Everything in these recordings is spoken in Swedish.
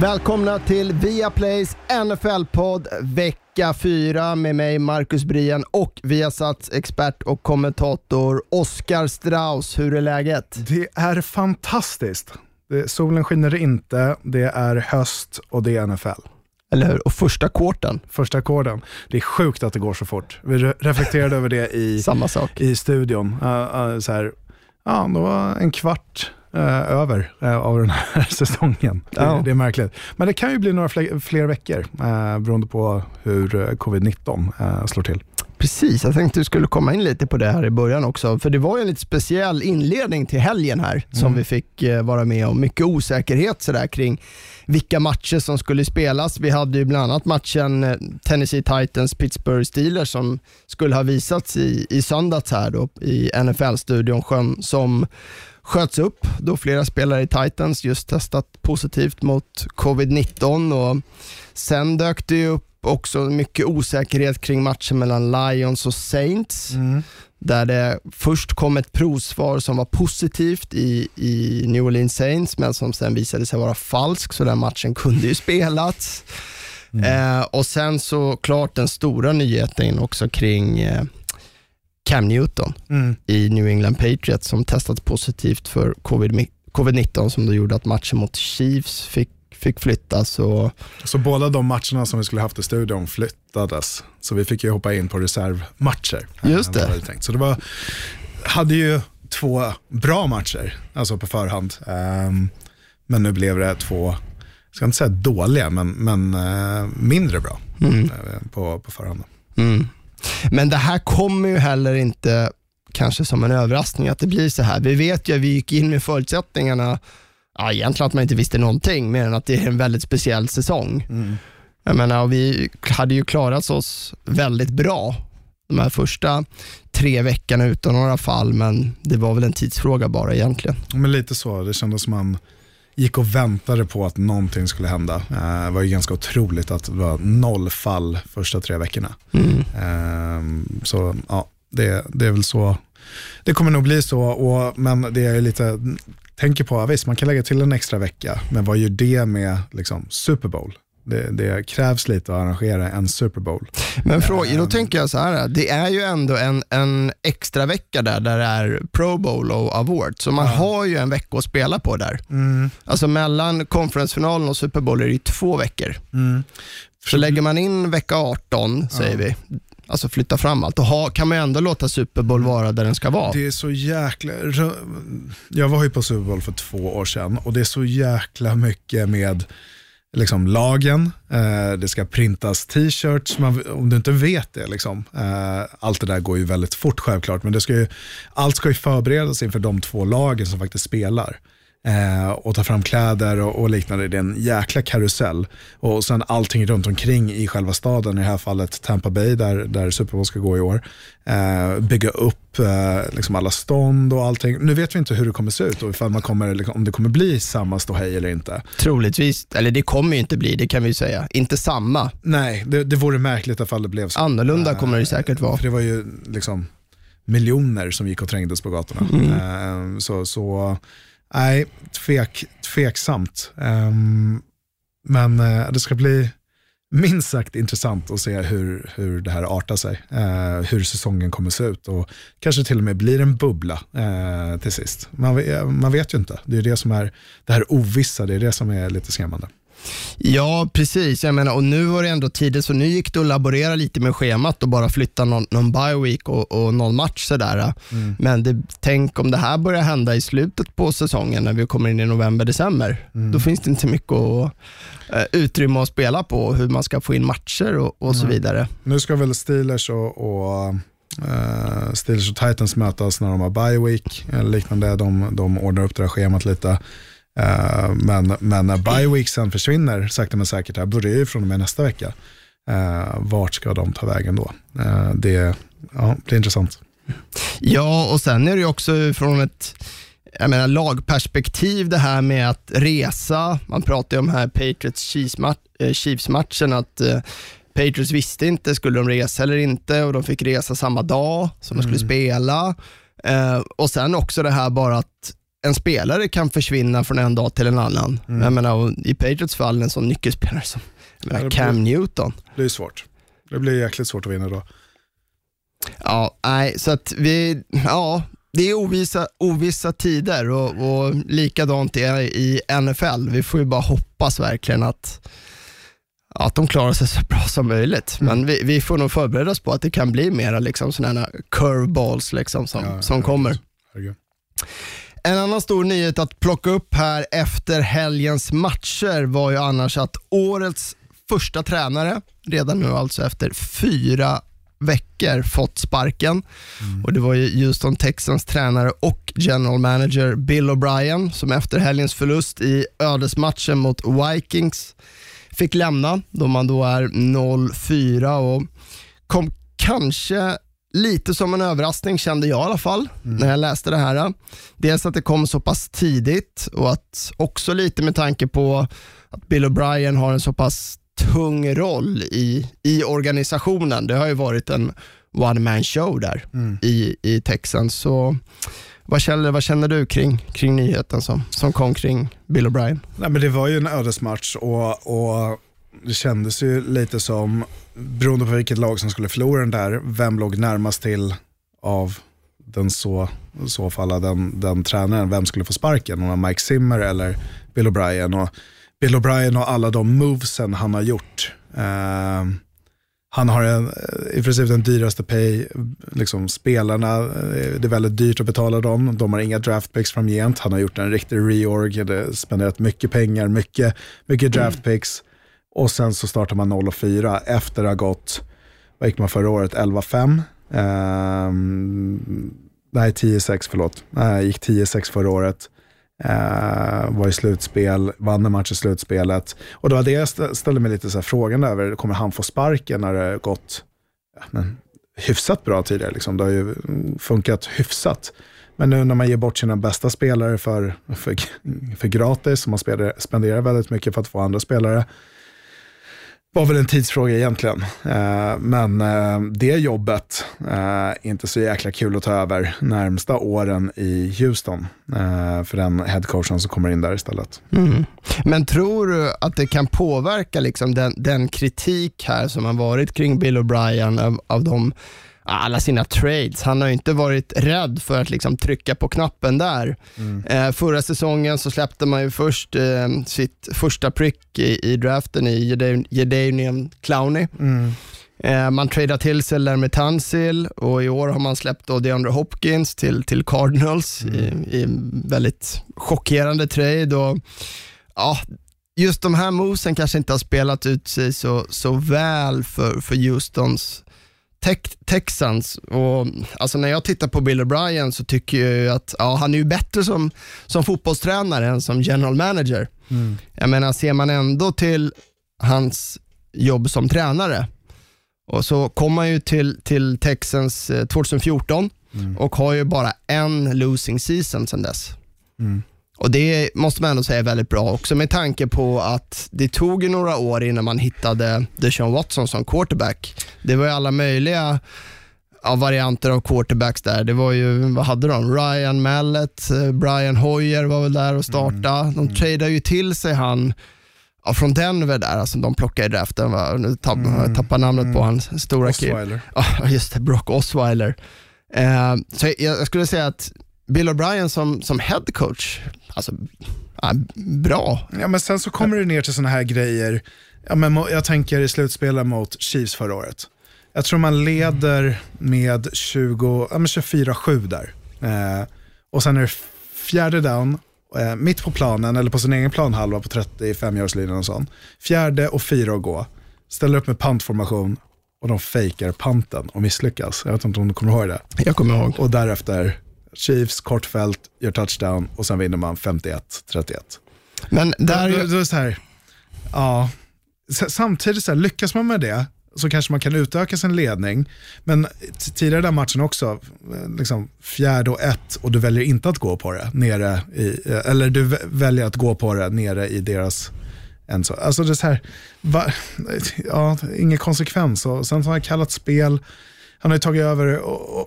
Välkomna till Viaplays NFL-podd vecka 4 med mig Marcus Brian och Viasats expert och kommentator Oskar Strauss. Hur är läget? Det är fantastiskt. Det, solen skiner inte, det är höst och det är NFL. Eller hur? Och första kvarten, Första ackorden. Det är sjukt att det går så fort. Vi re- reflekterade över det i, samma sak. i studion. Uh, uh, så här, ja, det var en kvart uh, över uh, av den här säsongen. Det, Ja. det är märkligt. Men det kan ju bli några fler, fler veckor uh, beroende på hur uh, covid-19 uh, slår till. Precis, jag tänkte du skulle komma in lite på det här i början också. För det var ju en lite speciell inledning till helgen här som vi fick eh, vara med om. Mycket osäkerhet sådär kring vilka matcher som skulle spelas. Vi hade ju bland annat matchen eh, Tennessee Titans Pittsburgh Steelers som skulle ha visats i, i söndags här då i NFL-studion som sköts upp då flera spelare i Titans just testat positivt mot covid-19 och sen dök det ju upp också mycket osäkerhet kring matchen mellan Lions och Saints där det först kom ett provsvar som var positivt i, i New Orleans Saints men som sen visade sig vara falskt så den matchen kunde ju spelats. Eh, och sen så klart den stora nyheten också kring eh, Cam Newton i New England Patriots som testats positivt för covid- covid-19 som då gjorde att matchen mot Chiefs fick, fick flyttas. Och, Så båda de matcherna som vi skulle haft i studion flyttades. Så vi fick ju hoppa in på reservmatcher. Just det. tänkt. Så det var, hade ju två bra matcher, alltså på förhand. Ehm, men nu blev det två, jag ska inte säga dåliga, men, men eh, mindre bra eh, på, på förhand. Mm. Men det här kommer ju heller inte kanske som en överraskning att det blir så här. Vi vet ju att vi gick in med förutsättningarna, ja, egentligen att man inte visste någonting mer än att det är en väldigt speciell säsong. Jag menar, vi hade ju klarat oss väldigt bra de här första tre veckorna utan några fall, men det var väl en tidsfråga bara egentligen. Men lite så, det kändes som man gick och väntade på att någonting skulle hända. Eh, det var ju ganska otroligt att det var noll fall första tre veckorna. Ehm, så ja, det, det är väl så. Det kommer nog bli så, och, men det är lite, tänker på, ja, visst man kan lägga till en extra vecka, men vad gör det med liksom, Super Bowl? Det, det krävs lite att arrangera en Super Bowl. Men fråga, då tänker jag så här, det är ju ändå en, en extra vecka där, där det är Pro Bowl och Award, så man har ju en vecka att spela på där. Alltså mellan konferensfinalen och Super Bowl är det ju två veckor. Så lägger man in vecka 18, säger vi, alltså flytta fram allt, då ha, kan man ju ändå låta Super Bowl vara där den ska vara. Det är så jäkla... Jag var ju på Super Bowl för två år sedan och det är så jäkla mycket med liksom, lagen, eh, det ska printas t-shirts, man, om du inte vet det. Liksom, eh, allt det där går ju väldigt fort självklart, men det ska ju, allt ska ju förberedas inför de två lagen som faktiskt spelar. Eh, och ta fram kläder och, och liknande. Det är en jäkla karusell. Och sen allting runt omkring i själva staden, i det här fallet Tampa Bay där, där Super Bowl ska gå i år. Eh, bygga upp eh, liksom alla stånd och allting. Nu vet vi inte hur det kommer se ut och ifall man kommer, liksom, om det kommer bli samma ståhej eller inte. Troligtvis, eller det kommer ju inte bli, det kan vi ju säga. Inte samma, Nej, det, det vore märkligt ifall det blev så. annorlunda kommer det säkert vara. För det var ju liksom miljoner som gick och trängdes på gatorna. Eh, så, så nej, tvek, tveksamt. Um, men eh, det ska bli minst sagt intressant att se hur, hur det här artar sig. Eh, hur säsongen kommer se ut och kanske till och med blir en bubbla eh, till sist. Man, man vet ju inte. Det är det som är det här ovissa, det är det som är lite skrämmande. Ja, precis. Jag menar, och nu var det ändå tidigt, så nu gick det att laborera lite med schemat och bara flytta någon, någon bye week och, och någon match. Sådär. Men det, tänk om det här börjar hända i slutet på säsongen, när vi kommer in i november, december. Då finns det inte mycket att, eh, utrymme att spela på, hur man ska få in matcher och, och så vidare. Nu ska väl Steelers och, och eh, Steelers och Titans mötas när de har bye week eller liknande. De, de ordnar upp det här schemat lite. Eh, men, men när bye week sen försvinner sakta men säkert, här börjar ju från och med nästa vecka. Eh, vart ska de ta vägen då? Eh, det, ja, det är intressant. Ja, och sen är det ju också från ett jag menar, lagperspektiv det här med att resa. Man pratar ju om här Patriots eh, Chiefs-matchen, att Patriots visste inte, skulle de resa eller inte och de fick resa samma dag som de skulle mm. spela. Eh, och sen också det här bara att en spelare kan försvinna från en dag till en annan. Mm. Jag menar, I Patriots fall en sån nyckelspelare som menar, Cam blir, Newton. Det blir svårt. Det blir jäkligt svårt att vinna då. Ja, nej, så att vi, ja, det är ovissa, ovissa tider och, och likadant är i NFL. Vi får ju bara hoppas verkligen att, att de klarar sig så bra som möjligt. Mm. Men vi, vi får nog förbereda oss på att det kan bli mera liksom sådana curveballs liksom som, ja, som kommer. Herregud. En annan stor nyhet att plocka upp här efter helgens matcher var ju annars att årets första tränare, redan nu alltså efter fyra veckor fått sparken. Mm. Och Det var ju Houston Texans tränare och general manager Bill O'Brien som efter helgens förlust i ödesmatchen mot Vikings fick lämna då man då är 0-4 och kom kanske lite som en överraskning kände jag i alla fall mm. när jag läste det här. Dels att det kom så pass tidigt och att också lite med tanke på att Bill O'Brien har en så pass tung roll i, i organisationen. Det har ju varit en one man show där mm. i, i Texans. Så vad känner, vad känner du kring, kring nyheten som, som kom kring Bill O'Brien? Nej, men det var ju en ödesmatch och, och det kändes ju lite som, beroende på vilket lag som skulle förlora den där, vem låg närmast till av den så, så falla den, den tränaren, vem skulle få sparken? Om det var Mike Zimmer eller Bill O'Brien. Och Bill O'Brien och alla de movesen han har gjort. Eh, han har en, eh, i princip den dyraste pay, liksom spelarna, eh, det är väldigt dyrt att betala dem. De har inga draftpicks framgent. Han har gjort en riktig reorg, spenderat mycket pengar, mycket, mycket draftpicks. Och sen så startar man 0 4 efter att ha gått, vad gick man förra året, 11-5? Um, ehm, nej, 10-6 förlåt. Nej, gick 10-6 förra året. Uh, var i slutspel, vann en match i slutspelet. Och det var det jag ställde mig lite så här frågan över, kommer han få sparken när det gått ja, men, hyfsat bra tidigare? Liksom. Det har ju funkat hyfsat. Men nu när man ger bort sina bästa spelare för, för, för gratis, och man spenderar väldigt mycket för att få andra spelare, var väl en tidsfråga egentligen. Eh, men eh, det jobbet eh, är inte så jäkla kul att ta över närmsta åren i Houston. Eh, för den headcoachen som kommer in där istället. Mm. Men tror du att det kan påverka liksom den, den kritik här som har varit kring Bill O'Brien av, av de alla sina trades. Han har inte varit rädd för att liksom trycka på knappen där. Mm. Eh, förra säsongen så släppte man ju först eh, sitt första prick i, i draften i Jadanian Clowney. Mm. Eh, man tradade till sig Lermy Tansil och i år har man släppt då DeAndre Hopkins till, till Cardinals mm. i, i väldigt chockerande trade. Och, ja, just de här movesen kanske inte har spelat ut sig så, så väl för, för Houstons Texans. Och, alltså när jag tittar på Bill O'Brien så tycker jag att ja, han är ju bättre som, som fotbollstränare än som general manager. Mm. Jag menar, ser man ändå till hans jobb som tränare och så kom han ju till, till Texans 2014 eh, mm. och har ju bara en losing season sedan dess. Mm. Och Det måste man ändå säga är väldigt bra också med tanke på att det tog några år innan man hittade Deshaun Watson som quarterback. Det var ju alla möjliga ja, varianter av quarterbacks där. Det var ju, vad hade de? Ryan Mallet, eh, Brian Hoyer var väl där och startade. Mm. De mm. tradade ju till sig han ja, från Denver där, alltså de plockade i draften. Va? Nu tapp, mm. tappar namnet mm. på hans stora kille. Ja, just det, Brock Osweiler. Eh, så jag, jag skulle säga att Bill O'Brien som, som head coach, alltså, ja, bra. Ja, men sen så kommer det ner till sådana här grejer. Ja, men jag tänker i slutspelet mot Chiefs förra året. Jag tror man leder med 20, ja, 24-7 där. Eh, och sen är det fjärde down, eh, mitt på planen, eller på sin egen planhalva på 35-yardslinjen och sånt. Fjärde och fyra att gå. Ställer upp med pantformation och de fejkar panten och misslyckas. Jag vet inte om du kommer ihåg det? Jag kommer ihåg. Och därefter Chiefs, kortfält, gör touchdown och sen vinner man 51-31. Men där... Då, då, så här, ja, samtidigt så här, lyckas man med det, så kanske man kan utöka sin ledning. Men tidigare den matchen också, eh, liksom fjärde och ett och du väljer inte att gå på det nere i, eh, eller du väljer att gå på det nere i deras så. Alltså det är så här, va, ja, ingen konsekvens. Och sen har han kallat spel, han har ju tagit över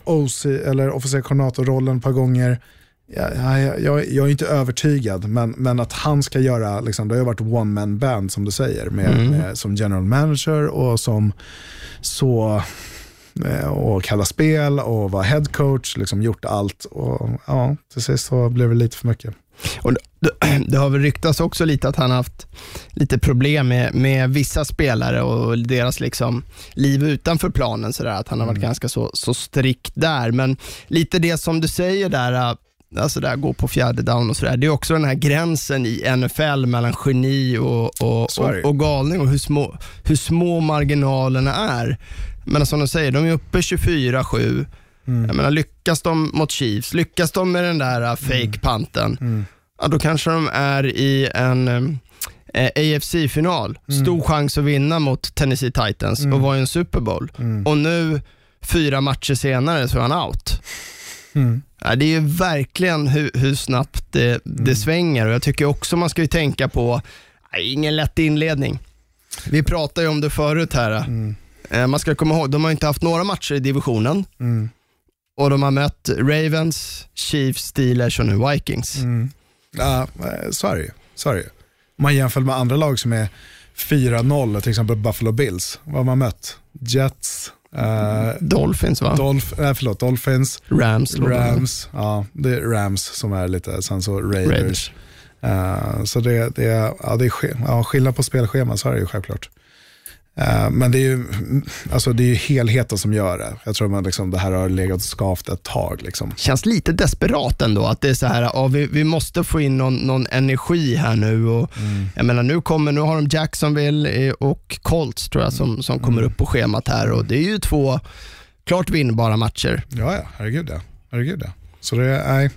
OC, eller officer koordinator-rollen ett par gånger. Jag, jag, jag, jag, är inte övertygad, men, men att han ska göra, liksom, det har ju varit one man band som du säger, med, mm. med, som general manager och som så eh, och kalla spel och vara head coach, liksom gjort allt. Och ja, till sist så blev det lite för mycket. Och det, har väl ryktats också lite att han har haft lite problem med, med vissa spelare och deras liksom liv utanför planen. Så där, att han har varit mm. ganska så, så strikt där. Men lite det som du säger där, alltså där gå på fjärde down och sådär. Det är också den här gränsen i NFL mellan geni och, och, och, och, galning och hur små, hur små marginalerna är. Men som de säger, de är uppe 24-7. Mm. Jag menar, lyckas de mot Chiefs, lyckas de med den där uh, fake-panten, mm. mm. ja, då kanske de är i en eh, AFC-final. Mm. Stor chans att vinna mot Tennessee Titans och mm. vara i en Super Bowl. Mm. Och nu, fyra matcher senare, så är han out. Ja, det är ju verkligen hur, hur snabbt det, det svänger och jag tycker också man ska tänka på, nej, ingen lätt inledning. Vi pratade ju om det förut här. Eh, man ska komma ihåg, de har inte haft några matcher i divisionen. Mm och de har mött Ravens, Chiefs, Steelers och nu Vikings. Mm. Ja, så är det ju. Så är det ju. Om man jämför med andra lag som är 4-0, till exempel Buffalo Bills. Vad har man mött? Jets, Uh, Dolphins va? Dolph, äh, förlåt, Dolphins. Rams. Rams, ja, det är Rams som är lite, sen så Raiders. Raiders. Uh, så det, det, är, ja, det är ja, skillnad på spelschema, så är det ju självklart. Eh, men det är ju alltså det är helheten som gör det. Jag tror att liksom, det här har legat skavt ett tag. Liksom. Känns lite desperat ändå, att det är så här, ja, vi, vi måste få in någon, någon energi här nu. Och, mm. Jag menar, nu, kommer, nu har de Jacksonville och Colts tror jag som, som kommer mm. upp på schemat här och det är ju två klart vinnbara matcher. Ja, ja, herregud ja. Herregud ja. Så det är, nej.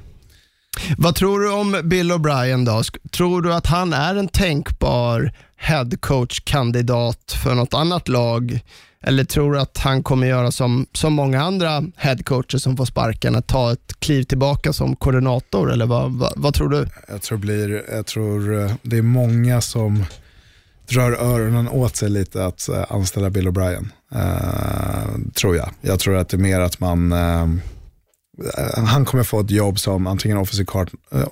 Vad tror du om Bill O'Brien då? Tror du att han är en tänkbar headcoach-kandidat för något annat lag? Eller tror du att han kommer göra som, som många andra headcoacher som får sparken, att ta ett kliv tillbaka som koordinator? Eller vad, vad, vad, tror du? Jag tror, blir, jag tror eh, det är många som drar öronen åt sig lite att eh, anställa Bill O'Brien. Uh, tror jag. Jag tror att det är mer att man uh, han kommer få ett jobb som antingen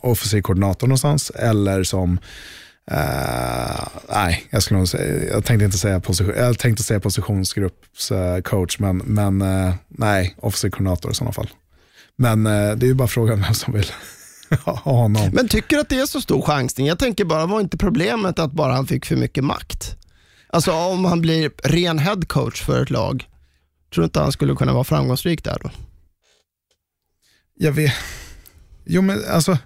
officer koordinator någonstans eller som Uh, nej, jag, skulle nog säga, jag tänkte inte säga, position, jag tänkte säga positionsgruppscoach, men, men uh, nej, officer-koordinator i sådana fall. Men uh, det är ju bara frågan vem som vill ha honom. Men tycker du att det är så stor chansning? Jag tänker bara, var inte problemet att bara han fick för mycket makt? Alltså om han blir ren headcoach för ett lag, tror du inte han skulle kunna vara framgångsrik där då? Jag vet, jo men alltså,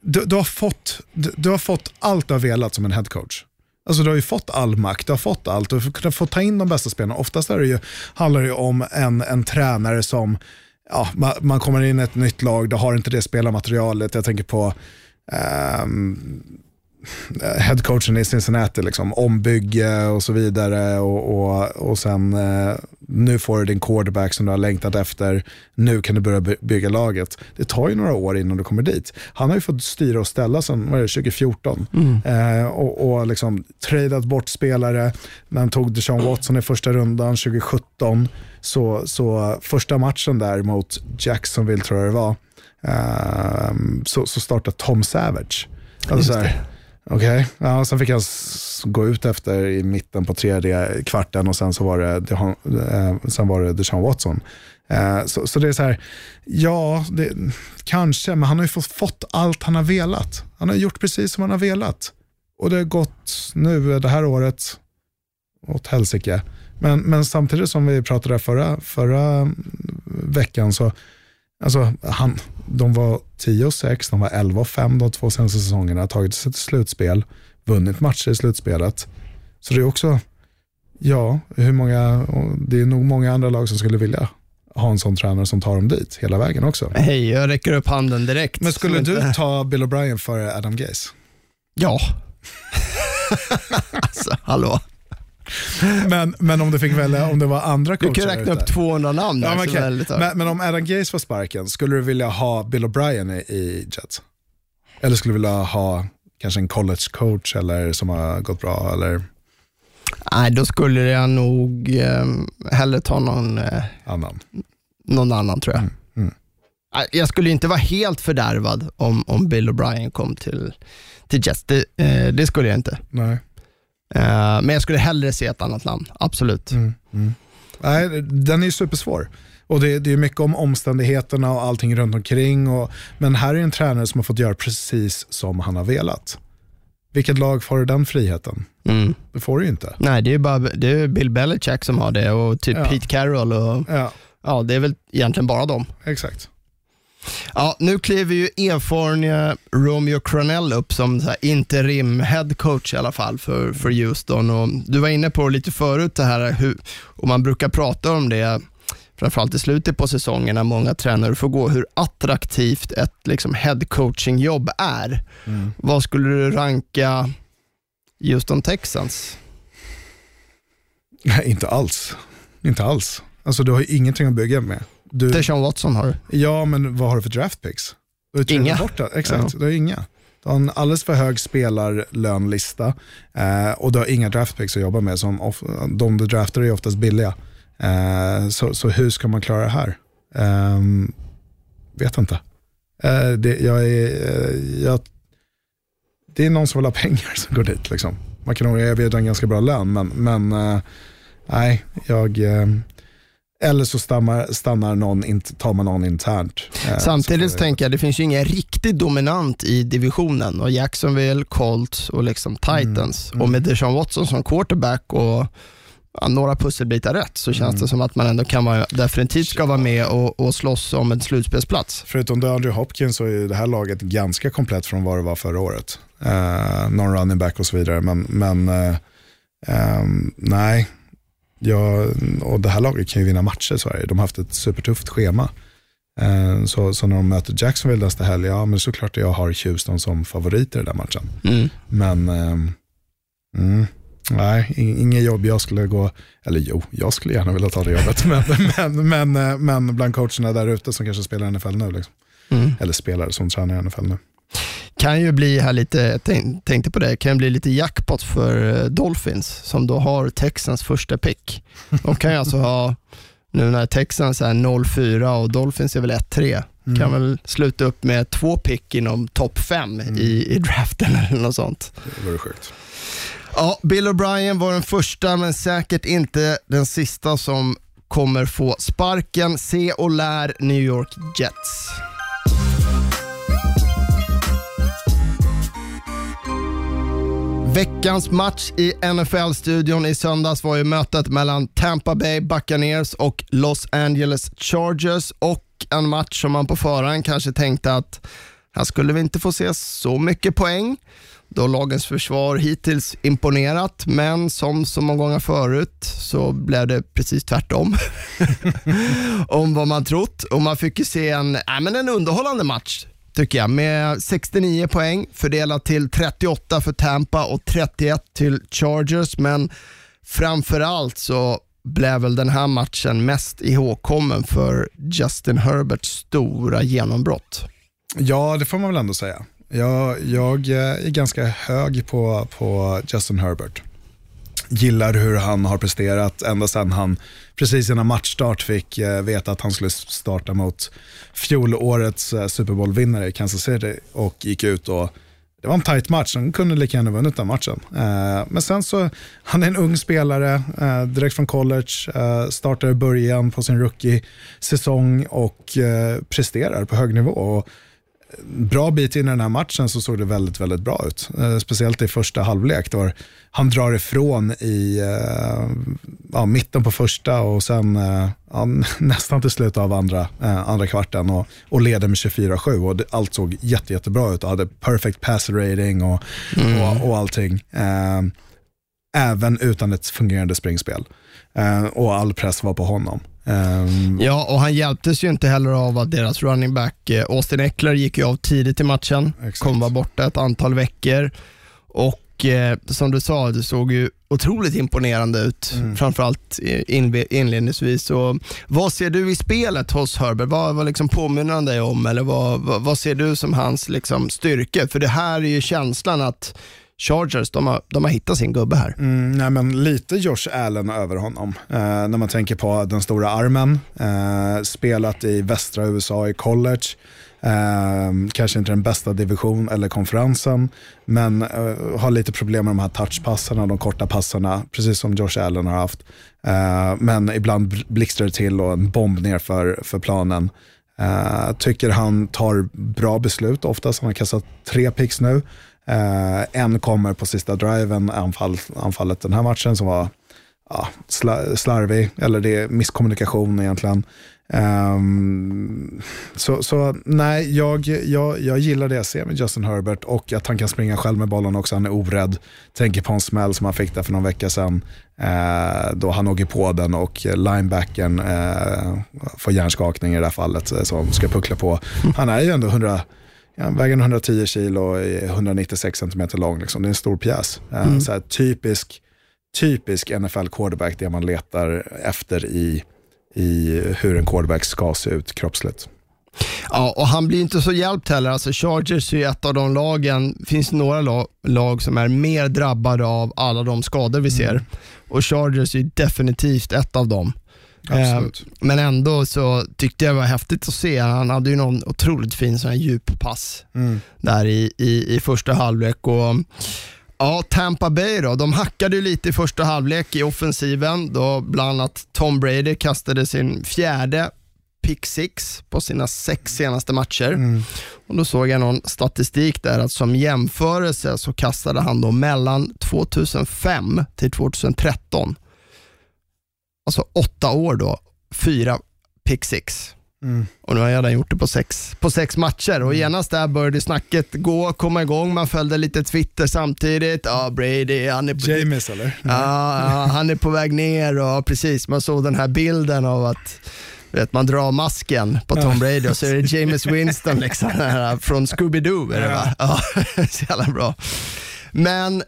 du, du, har fått, du, du, har fått allt du har velat som en headcoach. Alltså du har ju fått all makt, du har fått allt, du har kunnat få ta in de bästa spelarna. Oftast är det ju, handlar det ju om en, en tränare som, ja, man, man kommer in i ett nytt lag, du har inte det spelarmaterialet. Jag tänker på um, headcoachen i Cincinnati, liksom, ombygge och så vidare. Och, och, och sen eh, nu får du din quarterback som du har längtat efter, nu kan du börja bygga laget. Det tar ju några år innan du kommer dit. Han har ju fått styra och ställa sedan 2014 mm. eh, och, och liksom tradat bort spelare. När han tog Deshaun Watson i första rundan 2017, så, så första matchen där mot Jacksonville tror jag det var, eh, så, så startade Tom Savage. Alltså Okej, okay. ja, sen fick jag gå ut efter i mitten på tredje kvarten och sen så var det, Dehan, sen var det Deshaun Watson. Eh, så, så, det är så här, ja, det, kanske, men han har ju fått, fått allt han har velat. Han har gjort precis som han har velat. Och det har gått nu eh, det här året åt helsike. Men, men samtidigt som vi pratade förra, förra mm, veckan så Alltså, han, de var 10 och 6, de var 11 och 5 de två senaste säsongerna, tagit sig till slutspel, vunnit matcher i slutspelet. Så det är också, ja, hur många, det är nog många andra lag som skulle vilja ha en sån tränare som tar dem dit hela vägen också. Hej, jag räcker upp handen direkt. Men skulle du inte... ta Bill O'Brien före Adam Gaze? Ja. alltså, hallå. Men, men om du fick välja, om det var andra Du coacher kan räkna upp 200 namn. Ja, men, väldigt- men, men om Adam Gaze var sparken, skulle du vilja ha Bill O'Brien i, i Jets? Eller skulle du vilja ha kanske en college coach eller som har gått bra? Eller Nej, då skulle jag nog eh, hellre ta någon, eh, annan? någon annan tror jag. mm. Nej, Jag skulle inte vara helt fördärvad om, om Bill O'Brien kom till, till Jets. Det, eh, det skulle jag inte. Nej. Eh, men jag skulle hellre se ett annat namn, absolut. Mm. Mm. Nej, den är ju supersvår. Och det, det är mycket om omständigheterna och allting runt omkring. Och, men här är en tränare som har fått göra precis som han har velat. Vilket lag får den friheten? Mm. Det får du ju inte. Nej, det är bara det är Bill Belichick som har det och typ Ja. Pete Carroll och Ja, ja, det är väl egentligen bara dem. exakt. Ja, nu kliver ju erfarna Romeo Cronell upp som interim head coach i alla fall för, för Houston. Och du var inne på lite förut det här hur, och man brukar prata om det framförallt i slutet på säsongen när många tränare får gå, hur attraktivt ett liksom, head coaching jobb är. Vad skulle du ranka Houston Texans? Nej, inte alls. Inte alls. Alltså du har ju ingenting att bygga med. Du, Deshaun Watson har du. ja, men vad har du för draft picks? Du har ju Inga. tränat Bort det. Exakt, du har inga. Du har en alldeles för hög spelarlönlista eh, och du har inga draft picks att jobba med. Som of, de du draftar är oftast billiga. Eh, så, så hur ska man klara det här? Ehm, vet inte. Eh, det, jag är, eh, jag, det är någon som vill ha pengar som går dit. Liksom. Man kan nog erbjuda en ganska bra lön, men, men eh, nej, jag... Eh, eller så stannar, stannar någon, tar man någon internt. Eh, Samtidigt så tänker jag, det finns ju ingen riktigt dominant i divisionen och Jacksonville, Colts och liksom Titans. Mm. Och med Deshaun Watson som quarterback och ja, några pusselbitar rätt så känns Mm. det som att man ändå kan vara, definitivt ska vara med och, och slåss om en slutspelsplats. Förutom DeAndre Hopkins så är det här laget ganska komplett från vad det var förra året. Uh, någon running back och så vidare. Men, men eh, ehm, nej, ja, och det här laget kan ju vinna matcher i Sverige. De har haft ett supertufft schema. Eh, så, så när de möter Jacksonville nästa helg, ja men såklart jag har Houston som favorit i den där matchen. Mm. Men ehm, mm, nej, in- inget jobb jag skulle gå, eller jo, jag skulle gärna vilja ta det jobbet, men, men, men, eh, men bland coacherna där ute som kanske spelar i NFL nu, liksom. Mm. eller spelare som tränar i NFL nu. Kan ju bli här lite, tänk- tänkte på det, kan bli lite jackpot för eh, Dolphins som då har Texans första pick. De kan ju alltså ha, nu när Texans är 0-4 och Dolphins är väl 1-3, kan väl sluta upp med två pick inom topp fem i, i draften eller något sånt. Det vore sjukt. Ja, Bill O'Brien var den första men säkert inte den sista som kommer få sparken. Se och lär New York Jets. Veckans match i NFL-studion i söndags var ju mötet mellan Tampa Bay Buccaneers och Los Angeles Chargers och en match som man på förhand kanske tänkte att här skulle vi inte få se så mycket poäng då lagens försvar hittills imponerat, men som så många gånger förut så blev det precis tvärtom om vad man trott. Och man fick ju se en, äh, men en underhållande match tycker jag med 69 poäng fördelat till 38 för Tampa och 31 till Chargers. Men framförallt så blev väl den här matchen mest ihågkommen för Justin Herberts stora genombrott. Ja, det får man väl ändå säga. Jag, jag eh, är ganska hög på, på Justin Herbert. Gillar hur han har presterat ända sedan han precis innan matchstart fick eh, veta att han skulle starta mot fjolårets eh, Super Bowl-vinnare i Kansas City och gick ut och det var en tight match, han kunde lika gärna vunnit den matchen. Eh, men sen så, han är en ung spelare, direkt från college, eh, startar i början på sin rookie-säsong och presterar på hög nivå. Och bra bit in i den här matchen så såg det väldigt, väldigt bra ut. Eh, speciellt i första halvlek. Där han drar ifrån i eh, ja, mitten på första och sen eh, ja, nästan till slut av andra, eh, andra kvarten och, och leder med 24-7. Och det, allt såg jätte, jättebra ut och hade perfect pass rating och, och, och allting. Eh, även utan ett fungerande springspel. Eh, och all press var på honom. Eh, Ja, och han hjälptes ju inte heller av att deras running back eh, Austin Eckler gick ju av tidigt i matchen, Exakt. kommer vara borta ett antal veckor och eh, som du sa, det såg ju otroligt imponerande ut, Mm. framförallt inledningsvis. Och vad ser du i spelet hos Herbert? Vad, vad liksom påminner han dig om? Eller vad, vad, vad ser du som hans liksom, styrka? För det här är ju känslan att Chargers, de har, de har hittat sin gubbe här. Mm, nej, men lite Josh Allen över honom. Eh, när man tänker på den stora armen, eh, spelat i västra USA i college. Eh, kanske inte den bästa division eller konferensen, men eh, har lite problem med de här touchpassarna, de korta passarna, precis som Josh Allen har haft. Eh, men ibland blixtrar det till och en bomb ner för, för planen. Eh, tycker han tar bra beslut oftast. Han har kastat tre picks nu. Eh, en kommer på sista driven, anfall, anfallet den här matchen som var ja, slarvig, eller det är misskommunikation egentligen. Um, så, så nej, jag, jag, jag gillar det jag ser med Justin Herbert och att han kan springa själv med bollen också. Han är orädd. Tänker på en smäll som han fick där för någon vecka sedan. Eh, då han åker på den och linebacken eh, får hjärnskakning i det här fallet eh, som ska puckla på. Han är ju ändå 100, ja, väger 110 kilo och är 196 cm lång. Liksom. Det är en stor pjäs. Eh, så här, typisk, typisk NFL quarterback, det man letar efter i, i hur en quarterback ska se ut kroppsligt. Ja, och han blir inte så hjälpt heller. Alltså Chargers är ett av de lagen, det finns några lag, lag som är mer drabbade av alla de skador vi ser. Och Chargers är definitivt ett av dem. Absolut. Eh, men ändå så tyckte jag det var häftigt att se. Han hade ju någon otroligt fin sån här djuppass där i, i, i första halvlek. Och, ja, Tampa Bay då, de hackade ju lite i första halvlek i offensiven då bland annat Tom Brady kastade sin fjärde pick six på sina sex senaste matcher. Och Då såg jag någon statistik där att som jämförelse så kastade han då mellan 2005 till 2013 alltså åtta år då, fyra pick six. Och nu har jag redan gjort det på sex, på sex matcher och genast där började snacket gå, komma igång. Man följde lite Twitter samtidigt. Ja, Brady, han är på, James eller? ja, ja, han är på väg ner och precis, man såg den här bilden av att Vet, man drar masken på Tom Brady och så är det James Winston liksom, här från Scooby-Doo. Är det, va? Ja, så jävla bra. Men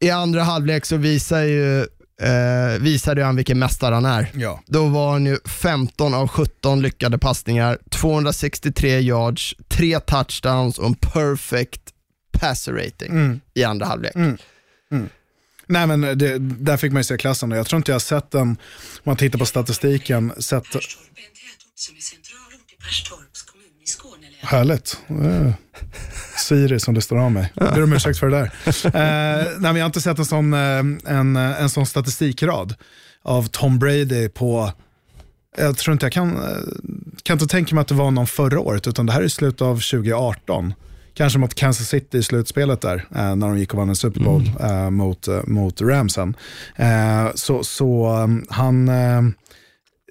i andra halvlek så visar ju eh, visade han vilken mästare han är. Ja. Då var han ju 15 av 17 lyckade passningar, 263 yards, 3 touchdowns och en perfect passer rating i andra halvlek. Nej men det, där fick man ju se klassen och jag tror inte jag har sett den, om man tittar på statistiken, sett, Perstorp är en tätort som är centralort i Perstorps kommun i Skåne. Härligt. Eh, Siri som du står av mig. Jag ber om ursäkt för det där. Eh, nej men jag har inte sett en sån, eh, en, en sån statistikrad av Tom Brady på, jag tror inte jag kan, eh, kan inte tänka mig att det var någon förra året, utan det här är slutet av 2018. Kanske mot Kansas City i slutspelet där, eh, när de gick och vann en Super Bowl eh, mot, eh, mot Ramsen. Eh, så så han, eh,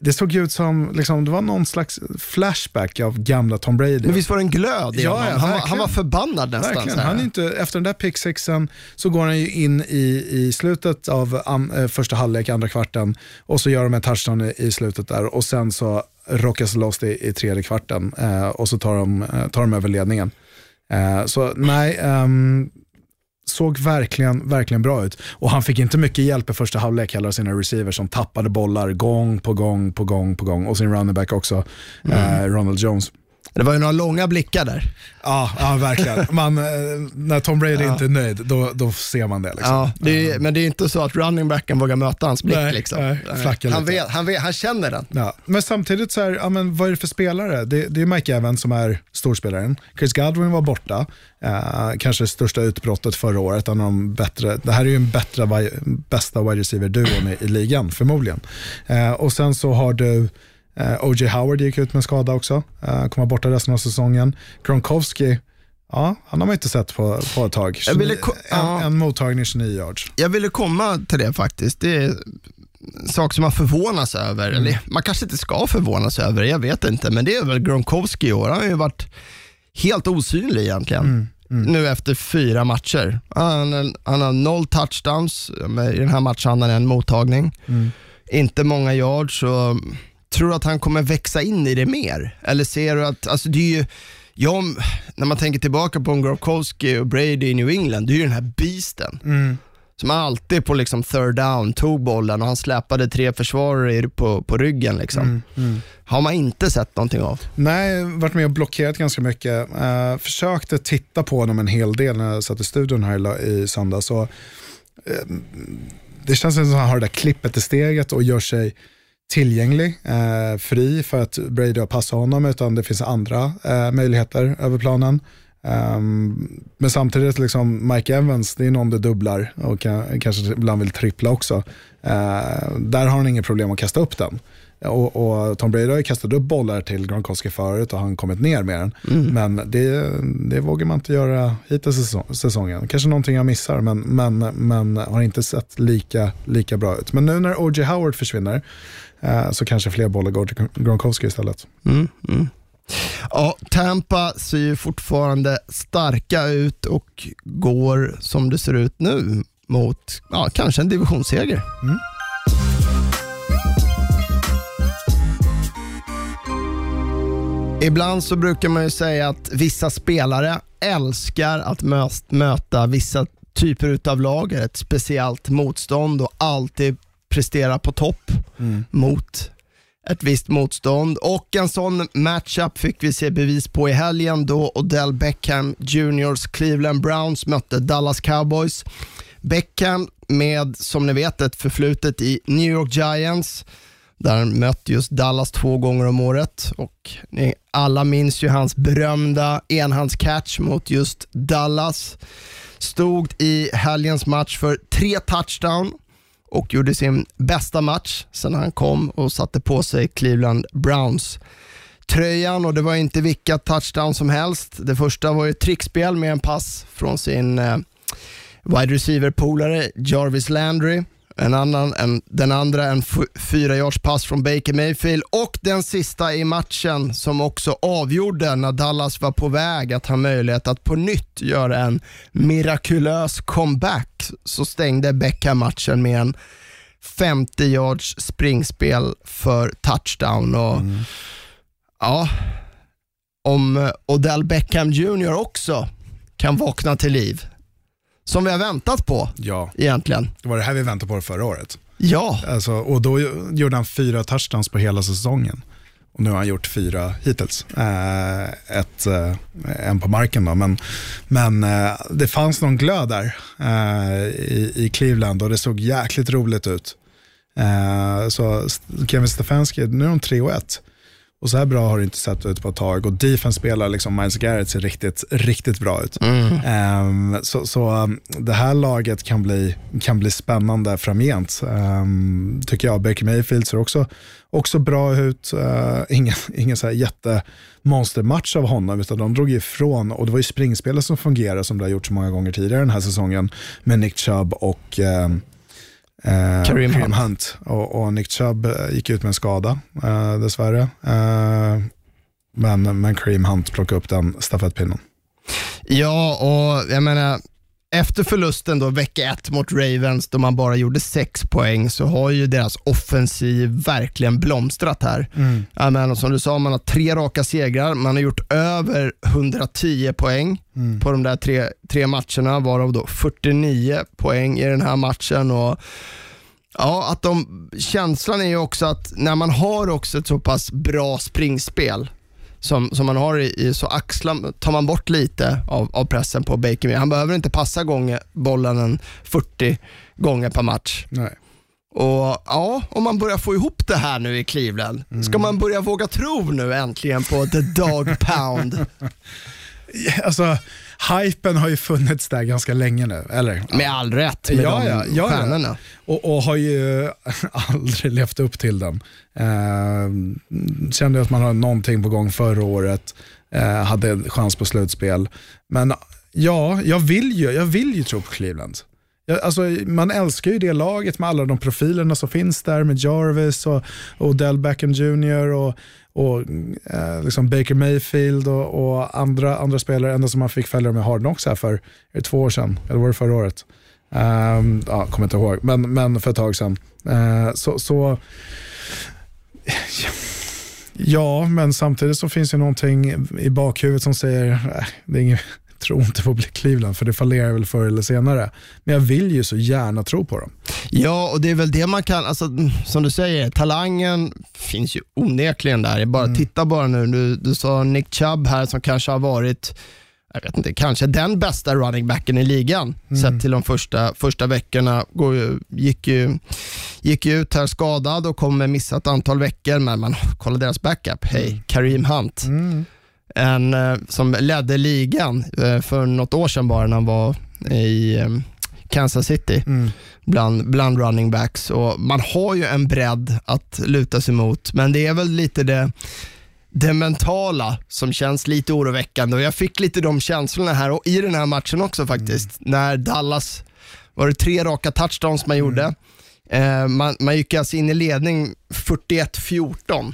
det såg ut som, liksom, det var någon slags flashback av gamla Tom Brady. Men visst var det en glöd i Ja, honom? ja, han, var, han var förbannad nästan. Han är inte, efter den där pick sixen så går han ju in i, i slutet av an, eh, första halvlek, andra kvarten och så gör de en touchdown i, i slutet där och sen så rockas loss det i, i tredje kvarten eh, och så tar de, eh, tar de över ledningen. Eh, så nej, ehm, såg verkligen, verkligen bra ut. Och han fick inte mycket hjälp i första halvlek heller av sina receivers som tappade bollar gång på gång på gång på gång och sin running back också, eh, Ronald Jones. Det var ju några långa blickar där. Ja, ja verkligen. Man, eh, när Tom Brady inte är nöjd, då, då ser man det. Liksom. Ja, det är, men det är inte så att running backen vågar möta hans blick. Nej, liksom. nej, han, vet, han, vet, han känner den. Ja. Men samtidigt, så här, ja, men vad är det för spelare? Det, det är Mike Evans som är storspelaren. Chris Godwin var borta, eh, kanske det största utbrottet förra året. En av de bättre, det här är ju en bättre, bästa wide receiver-duon i, i ligan, förmodligen. Eh, och sen så har du O.J. Howard gick ut med en skada också, eh, kommer vara borta resten av säsongen. Gronkowski, ja, han har man inte sett på, på ett tag. Jag ville 29, ko- ja. en, en mottagning, 29 yards. Jag ville komma till det faktiskt. Det är en sak som man förvånas över. Mm. Eller man kanske inte ska förvånas över, jag vet inte. Men det är väl Gronkowski i år. Han har ju varit helt osynlig egentligen. Mm, Nu efter fyra matcher. Han, han har noll touchdowns. I den här matchen hade han en mottagning. Mm. Inte många yards. Så tror du att han kommer växa in i det mer? Eller ser du att, alltså det är ju Ja, om- när man tänker tillbaka på Gronkowski och Brady i New England, det är ju den här beasten. Som alltid på liksom third down tog bollen och han släpade tre försvarare på, på ryggen. Liksom. Har man inte sett någonting av. Nej, varit med och blockerat ganska mycket. Eh, försökte titta på honom en hel del när jag satt i studion här i, i söndags. Eh, det känns som att han har det där klippet i steget och gör sig tillgänglig, eh, fri för att Brady har passat honom, utan det finns andra eh, möjligheter över planen. Um, men samtidigt, liksom Mike Evans, det är någon du dubblar och kan, kanske ibland vill trippla också. Uh, där har han inget problem att kasta upp den. Och, och Tom Brady har ju kastat upp bollar till Gronkowski förut och han kommit ner med den. Men det, det vågar man inte göra hittills i säsong, säsongen. Kanske någonting jag missar, men, men, men har inte sett lika, lika bra ut. Men nu när O.J. Howard försvinner eh, så kanske fler bollar går till Gronkowski istället. Ja, Tampa ser ju fortfarande starka ut och går som det ser ut nu mot ja, kanske en divisionsseger. Ibland så brukar man ju säga att vissa spelare älskar att mö- möta vissa typer av lag, ett speciellt motstånd och alltid prestera på topp mot ett visst motstånd. Och en sån matchup fick vi se bevis på i helgen då Odell Beckham Juniors Cleveland Browns mötte Dallas Cowboys. Beckham med, som ni vet, ett förflutet i New York Giants där han mött just Dallas två gånger om året och ni alla minns ju hans berömda enhandscatch mot just Dallas. Stod i helgens match för tre touchdown och gjorde sin bästa match sen han kom och satte på sig Cleveland Browns tröjan och det var inte vilka touchdown som helst. Det första var ju ett trickspel med en pass från sin eh, wide receiver-polare Jarvis Landry. En annan, en, den andra en fyra yards pass från Baker Mayfield. Och den sista i matchen som också avgjorde när Dallas var på väg att ha möjlighet att på nytt göra en mirakulös comeback så stängde Beckham matchen med en 50 yards springspel för touchdown. Och, ja, om Odell Beckham Jr också kan vakna till liv, som vi har väntat på Ja, egentligen. det var det här vi väntade på förra året. Ja, Alltså, och då gjorde han fyra touchdowns på hela säsongen. Och nu har han gjort fyra hittills. Eh, ett, eh, en på marken då. Men, men eh, det fanns någon glöd där eh, i, i Cleveland och det såg jäkligt roligt ut. Eh, så Kevin Stefanski, nu är de 3 och 1. Och så här bra har det inte sett ut på ett tag. Och defense spelar liksom Miles Garrett ser riktigt, riktigt bra ut. Ehm, så så um, det här laget kan bli, kan bli spännande framgent. Um, tycker jag. Baker Mayfield ser också, också bra ut. Uh, ingen ingen så här jättemonstermatch av honom, utan de drog ifrån. Och det var ju springspelet som fungerade, som det har gjort så många gånger tidigare den här säsongen, med Nick Chubb och um, Eh, Kareem Kareem Hunt. Hunt. Och, och Nick Chubb eh, gick ut med en skada eh, dessvärre. Eh, men, men Kareem Hunt plockade upp den stafettpinnen. ja och jag menar, efter förlusten då vecka ett mot Ravens då man bara gjorde sex poäng så har ju deras offensiv verkligen blomstrat här. Jag menar, som du sa, man har tre raka segrar, man har gjort över 110 poäng på de där tre, tre matcherna, varav då 49 poäng i den här matchen. Och Ja, att de, känslan är ju också att när man har också ett så pass bra springspel som, som man har i, så axlar, tar man bort lite av, av pressen på Baker. Han behöver inte passa gånger, bollen en 40 gånger per match. Nej. Och ja, om man börjar få ihop det här nu i Cleveland, ska man börja våga tro nu äntligen på the dog pound? Alltså, hypen har ju funnits där ganska länge nu, eller? Med all rätt med Ja, de ja, ja, stjärnorna. ja. Och, och har ju aldrig levt upp till den. Eh, kände att man har någonting på gång förra året, eh, hade en chans på slutspel. Men ja, jag vill ju, jag vill ju tro på Cleveland. Alltså, man älskar ju det laget med alla de profilerna som finns där med Jarvis och, och Odell Beckham Jr. och, och eh, liksom Baker Mayfield och, och andra, andra spelare. Ända som man fick följa med Hard Knocks här för är det två år sedan, eller var det förra året? Um, ja, kommer inte ihåg, men, men för ett tag sedan. Uh, så, så Ja, men samtidigt så finns det någonting i bakhuvudet som säger, äh, det är inget, tro inte på Cleveland, för det fallerar väl förr eller senare. Men jag vill ju så gärna tro på dem. Ja, och det är väl det man kan, alltså, som du säger, talangen finns ju onekligen där. Bara, Titta bara nu, du, du sa Nick Chubb här som kanske har varit jag vet inte, kanske den bästa running backen i ligan sett till de första, första veckorna. Går gick, ju, gick ju ut här skadad och kommer missa ett antal veckor, men man kollar deras backup. Hej, Kareem Hunt. En eh, som ledde ligan eh, för något år sedan bara när han var i eh, Kansas City bland, bland running backs. Och man har ju en bredd att luta sig mot, men det är väl lite det det mentala som känns lite oroväckande och jag fick lite de känslorna här och i den här matchen också faktiskt. När Dallas, var det tre raka touchdowns man gjorde. Eh, man, man gick alltså in i ledning 41-14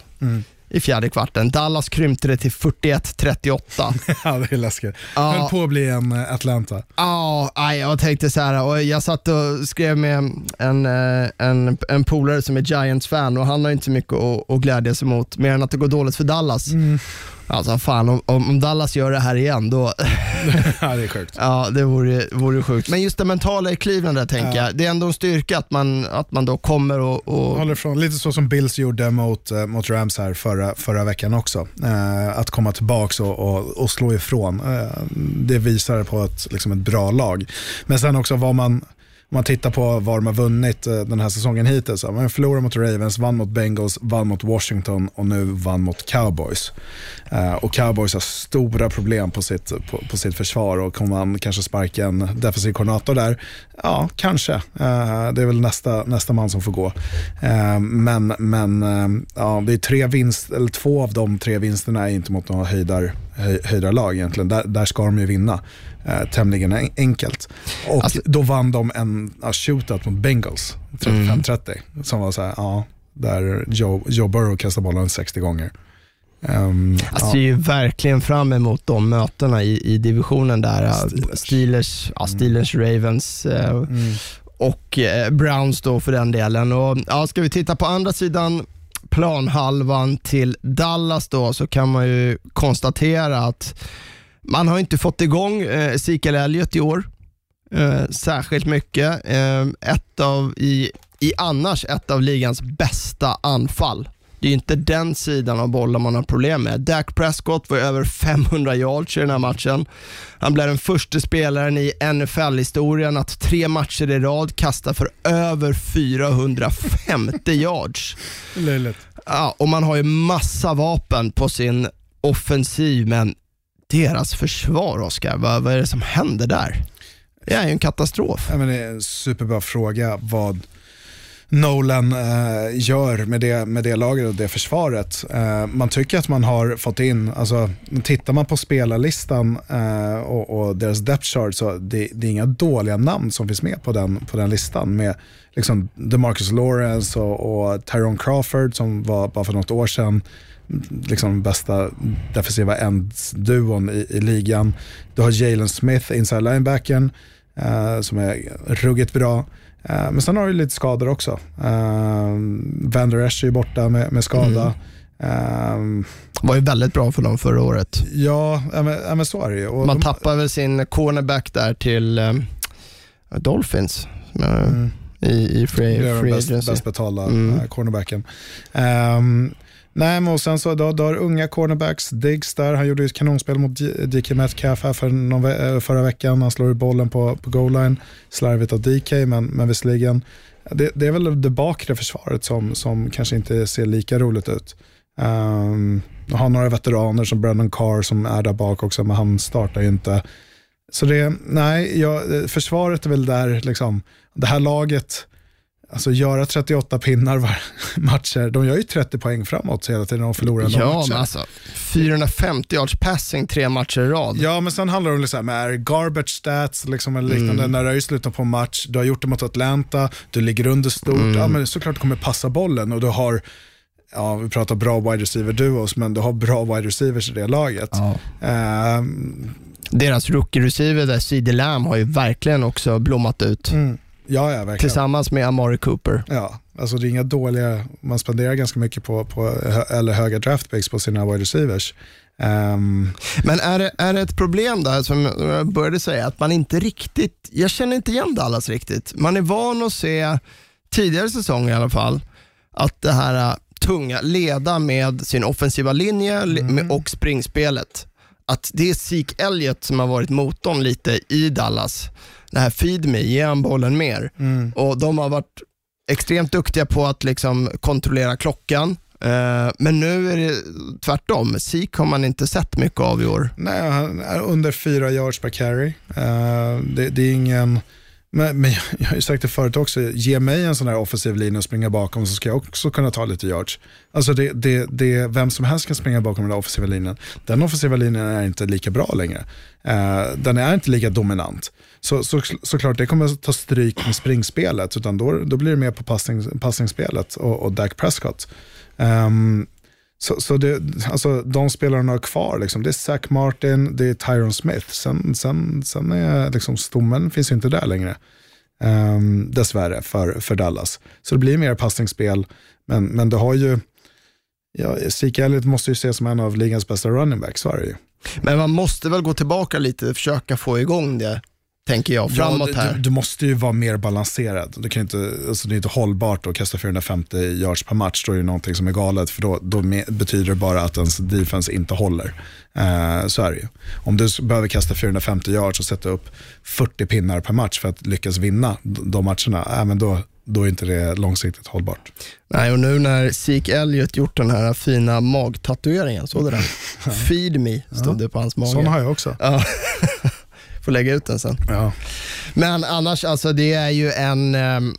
i fjärde kvarten. Dallas krympte det till 41-38. ja, det är läskigt. Ja. Höll på att bli en eh, Atlanta. Ja, jag tänkte så här och jag satt och skrev med en, eh, en, en polare som är Giants-fan och han har inte mycket att, att glädja sig mot, mer än att det går dåligt för Dallas. Alltså fan, om, om Dallas gör det här igen, då, ja, det är sjukt. ja det vore, vore sjukt. Men just det mentala i Cleveland där tänker jag, det är ändå en styrka att man, att man då kommer och, och Håller ifrån. Lite så som Bills gjorde mot, eh, mot Rams här förra, förra veckan också. Eh, att komma tillbaka och, och, och slå ifrån. Eh, det visar på ett, liksom ett bra lag. Men sen också vad man, man tittar på vad de har vunnit eh, den här säsongen hittills. Man förlorade mot Ravens, vann mot Bengals, vann mot Washington och nu vann mot Cowboys. Eh, och Cowboys har stora problem på sitt, på, på sitt försvar och kommer man kanske sparka en defensiv koordinator där? Ja, kanske. Eh, det är väl nästa, nästa man som får gå. Men men ja, det är tre vinst, eller två av de tre vinsterna är inte mot några höjdar, höjdarlag egentligen. Där, där ska de ju vinna eh, tämligen en, enkelt. Och Alltså- då vann de en ja, shootout mot Bengals, 35-30, som var så här, ja, där Joe, Joe Burrow kastade bollen 60 gånger. Um, Jag ser ju verkligen fram emot de mötena i, i divisionen där. Steelers, Steelers, ja, Steelers Ravens eh, och eh, Browns då för den delen. Och, ja, ska vi titta på andra sidan planhalvan till Dallas då så kan man ju konstatera att man har inte fått igång eh, Ezekiel Elliott i år eh, särskilt mycket. Eh, ett av, i, I annars ett av ligans bästa anfall. Det är inte den sidan av bollen man har problem med. Dak Prescott var över 500 yards i den här matchen. Han blev den första spelaren i NFL-historien att tre matcher i rad kasta för över 450 yards. löjligt. Ja, och man har ju massa vapen på sin offensiv, men deras försvar, Oskar, vad, vad är det som händer där? Det är ju en katastrof. Ja, men det är en superbra fråga vad Nolan eh, gör med det, med det laget och det försvaret. Eh, man tycker att man har fått in, alltså tittar man på spelarlistan eh, och, och deras depth chart så det, det är inga dåliga namn som finns med på den, på den listan med liksom DeMarcus Lawrence och, och Tyrone Crawford som var bara för något år sedan liksom bästa defensiva ends-duon i, i ligan. Du har Jalen Smith, inside linebacken, eh, som är ruggigt bra. Eh, men sen har du lite skador också. Uh, Van Der Esch är ju borta med, med skada. Eh, var ju väldigt bra för dem förra året. ja, men, men så är det ju. Och Man de- tappar väl sin cornerback där till eh, Dolphins eh, i, i free, Det är den bäst, bäst betalda Mm. eh, cornerbacken. Ehm, nej, men och sen så då, då har unga cornerbacks, Diggs där, han gjorde ju ett kanonspel mot DK Metcalf här för någon, ve- eh, förra veckan. Han slår i bollen på, på goal line, slarvigt av DK, men, men visserligen. Det, det är väl det bakre försvaret som, som kanske inte ser lika roligt ut. Um, har några veteraner som Brandon Carr som är där bak också, men han startar ju inte. Så det, nej, ja, eh, försvaret är väl där, liksom, det här laget, alltså göra 38 pinnar var matcher, de gör ju 30 poäng framåt hela tiden och förlorar Ja, matcher. men alltså 450 yards passing tre matcher i rad. Ja, men sen handlar det om liksom, är garbage stats liksom, eller liknande. När du är i slutet på en match, du har gjort det mot Atlanta, du ligger under stort, ja, men såklart kommer passa bollen och du har, ja, vi pratar bra wide receiver duos, men du har bra wide receivers i det laget. Ja. Ehm, Deras rookie receiver där, CD Lamb, har ju verkligen också blommat ut. Mm. Ja, ja, verkligen. tillsammans med Amari Cooper. Ja, alltså det är inga dåliga, man spenderar ganska mycket på, på eller höga draftpicks på sina wide receivers. Ehm, Men är det, är det ett problem där, som jag började säga, att man inte riktigt, jag känner inte igen Dallas riktigt. Man är van att se, tidigare säsonger i alla fall, att det här äh, tunga, leda med sin offensiva linje li- med, och springspelet. Att det är Zeke Elliott som har varit motorn lite i Dallas. Det här feed me, ge han bollen mer. Och de har varit extremt duktiga på att liksom kontrollera klockan. Eh, Men nu är det tvärtom. Zeke har man inte sett mycket av i år. nej, han är under fyra yards per carry. Eh, det, det är ingen, men, men jag, har ju sagt det förut också, ge mig en sån här offensiv linje och springa bakom så ska jag också kunna ta lite yards. Alltså det, det, det, vem som helst kan springa bakom den där offensiva linjen. Den offensiva linjen är inte lika bra längre. Eh, den är inte lika dominant. Så, så, såklart, det kommer att ta stryk med springspelet, utan då, då blir det mer på passning, passningsspelet och, och Dak Prescott. Um, så, så det, alltså, de spelarna har kvar, liksom, det är Zach Martin, det är Tyron Smith. Sen, sen, sen är liksom, stommen finns ju inte där längre. Um, dessvärre för, för Dallas. Så det blir mer passningsspel, men, men det har ju, ja, Zeke Elliott måste ju ses som en av ligans bästa running backs, så är det ju. Men man måste väl gå tillbaka lite och försöka få igång det, tänker jag, framåt ja, här. Du, du måste ju vara mer balanserad. Du kan inte, alltså det är inte hållbart att kasta 450 yards per match. Då är det någonting som är galet, för då, då betyder det bara att ens defense inte håller. Eh, så är det ju. Om du behöver kasta 450 yards och sätta upp 40 pinnar per match för att lyckas vinna de matcherna, äh, men då, då är inte det långsiktigt hållbart. Nej, och nu när Zeke Elliott gjort den här fina magtatueringen, såg du den? Feed me, stod det på hans mage. Sån har jag också. Ja. Får lägga ut den sen. Ja. Men annars, alltså det är ju en, ehm,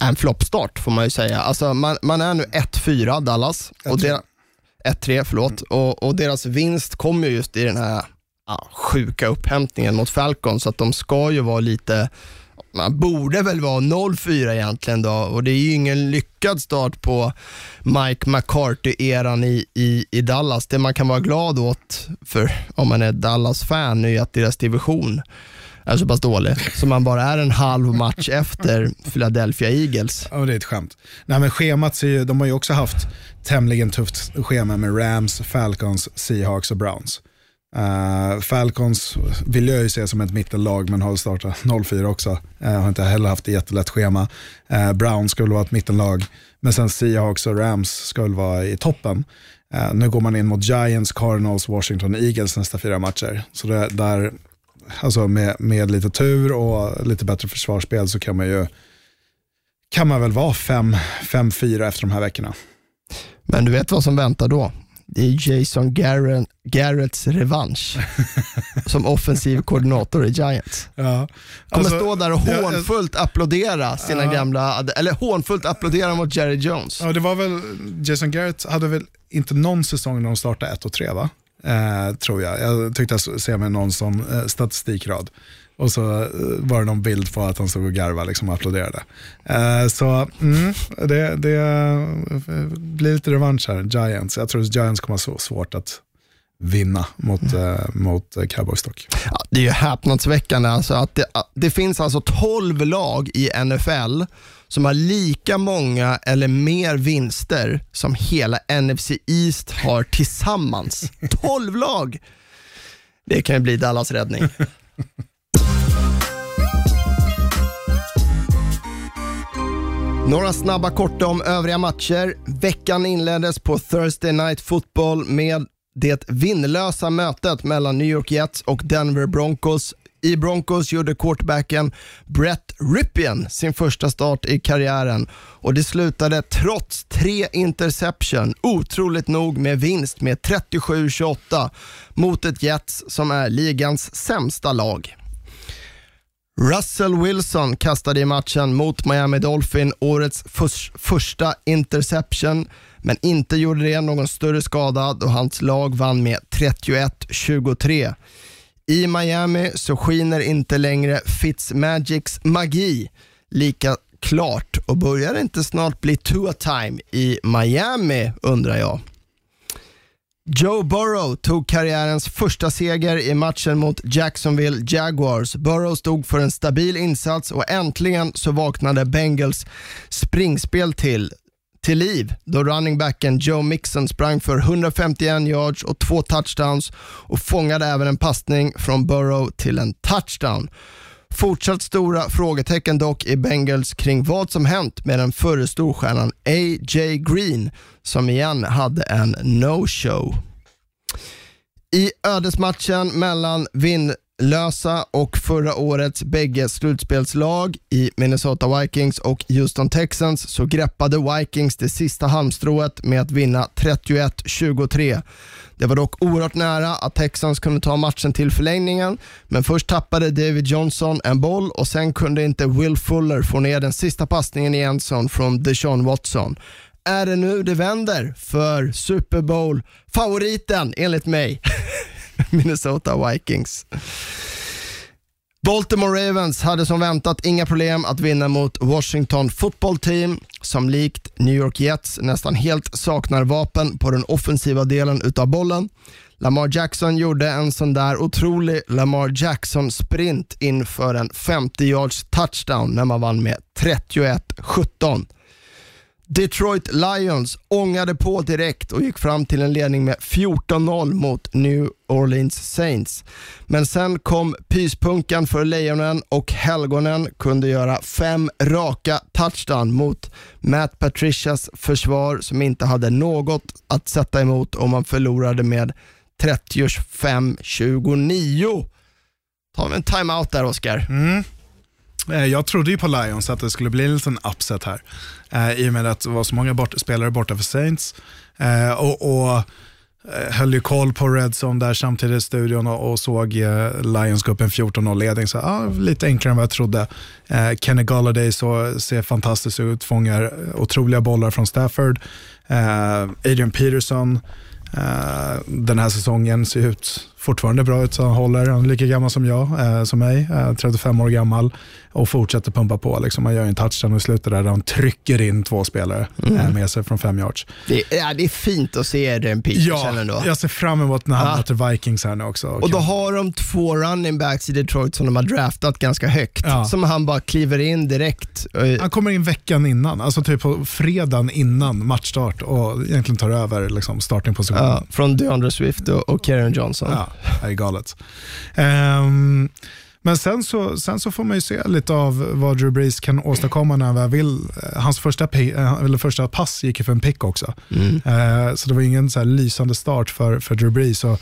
en floppstart får man ju säga. Alltså man, man är nu 1-4 Dallas. Och 1-3. dera- 1-3, förlåt. Och, och deras vinst kommer ju just i den här ja, sjuka upphämtningen mot Falcon, så att de ska ju vara lite man borde väl vara 0-4 egentligen då och det är ju ingen lyckad start på Mike McCarthy-eran i, i, i Dallas. Det man kan vara glad åt, för om man är Dallas-fan, är att deras division är så pass dålig. Så man bara är en halv match efter Philadelphia Eagles. Ja, det är ett skämt. Nej, men schemat ser ju, de har ju också haft tämligen tufft schema med Rams, Falcons, Seahawks och Browns. Uh, Falcons vill jag ju se som ett mittenlag men har startat 0-4 också. Uh, har inte heller haft ett jättelätt schema. Eh, uh, Browns ska väl vara ett mittenlag, men sen Seahawks och Rams ska väl vara i toppen. Uh, nu går man in mot Giants, Cardinals, Washington, Eagles nästa fyra matcher. Så det, där, alltså med, med lite tur och lite bättre försvarsspel så kan man ju kan man väl vara 5-4 efter de här veckorna. Men du vet vad som väntar då? Det är Jason Garrett, Garretts revansch som offensiv koordinator i Giants. Ja. Kommer Alltså, stå där och ja, ja. hånfullt applådera sina gamla, eller hånfullt applådera mot Jerry Jones. Ja, det var väl, Jason Garrett hade väl inte någon säsong när de startade 1 och 3 va? Eh, tror jag. Jag tyckte jag se med någon som eh, statistikrad. Och så eh, var det någon bild på att han stod och garvade liksom, och applåderade. Eh, så mm, det, det eh, blir lite revansch här, Giants. Jag tror att Giants kommer ha svårt att vinna mot, eh, mot Cowboys dock. Ja, det är ju häpnadsväckande alltså att det, det finns alltså 12 lag i NFL som har lika många eller mer vinster som hela NFC East har tillsammans. 12 lag! Det kan ju bli Dallas räddning. Några snabba korta om övriga matcher. Veckan inleddes på Thursday Night Football med det vinnlösa mötet mellan New York Jets och Denver Broncos. I Broncos gjorde quarterbacken Brett Ripien sin första start i karriären och det slutade trots tre interception, otroligt nog med vinst med 37-28 mot ett Jets som är ligans sämsta lag. Russell Wilson kastade i matchen mot Miami Dolphin årets förs- första interception, men inte gjorde det någon större skada då hans lag vann med 31-23. I Miami så skiner inte längre Fitzmagics magi lika klart och börjar det inte snart bli Tua time i Miami undrar jag. Joe Burrow tog karriärens första seger i matchen mot Jacksonville Jaguars. Burrow stod för en stabil insats och äntligen så vaknade Bengals springspel till till liv då running backen Joe Mixon sprang för 151 yards och två touchdowns och fångade även en passning från Burrow till en touchdown. Fortsatt stora frågetecken dock i Bengals kring vad som hänt med den förre storstjärnan A.J. Green som igen hade en no-show. I ödesmatchen mellan Lösa och förra årets bägge slutspelslag i Minnesota Vikings och Houston Texans så greppade Vikings det sista halmstrået med att vinna 31-23. Det var dock oerhört nära att Texans kunde ta matchen till förlängningen, men först tappade David Johnson en boll och sen kunde inte Will Fuller få ner den sista passningen i endzone från Deshaun Watson. Är det nu det vänder för Super Bowl-favoriten enligt mig, Minnesota Vikings? Baltimore Ravens hade som väntat inga problem att vinna mot Washington Football Team som likt New York Jets nästan helt saknar vapen på den offensiva delen utav bollen. Lamar Jackson gjorde en sån där otrolig Lamar Jackson-sprint inför en 50 yards touchdown när man vann med 31-17. Detroit Lions ångade på direkt och gick fram till en ledning med 14-0 mot New Orleans Saints. Men sen kom pyspunkan för Lejonen och Helgonen kunde göra fem raka touchdown mot Matt Patricias försvar som inte hade något att sätta emot och man förlorade med 35-29. Tar vi en timeout där Oskar. Mm. Eh, jag trodde ju på Lions att det skulle bli en liten upset här. Eh, I och med att det var så många bort spelare borta för Saints. Eh, och, och höll ju koll på Redzone där samtidigt i studion och, och såg eh, Lions gå upp en 14-0-ledning. Så ah, lite enklare än vad jag trodde. Eh, Kenny Galladay så, ser fantastiskt ut, fångar otroliga bollar från Stafford. Eh, Adrian Peterson Eh, den här säsongen ser ut fortfarande bra ut, så han håller. Han är lika gammal som jag, eh, som mig, eh, 35 år gammal och fortsätter pumpa på. Liksom. Han gör en touchdown i slutet där han trycker in två spelare eh, med sig från fem yards. Det, ja, det är fint att se den Peterson Ja, ändå. jag ser fram emot när han Ja. möter Vikings här nu också. Och då har de två running backs i Detroit som de har draftat ganska högt. Ja. Som han bara kliver in direkt. Eh, Han kommer in veckan innan, alltså typ på fredagen innan matchstart och egentligen tar över liksom, startingpositionen. Ja, från DeAndre Swift och, och Karen Johnson. Ja, det är galet. Ehm, men sen så, sen så får man ju se lite av vad Drew Brees kan åstadkomma när han väl vill. Eh, Hans första, eh, eller första pass gick ju för en pick också. Eh, så det var ingen så här lysande start för, för Drew Brees. Och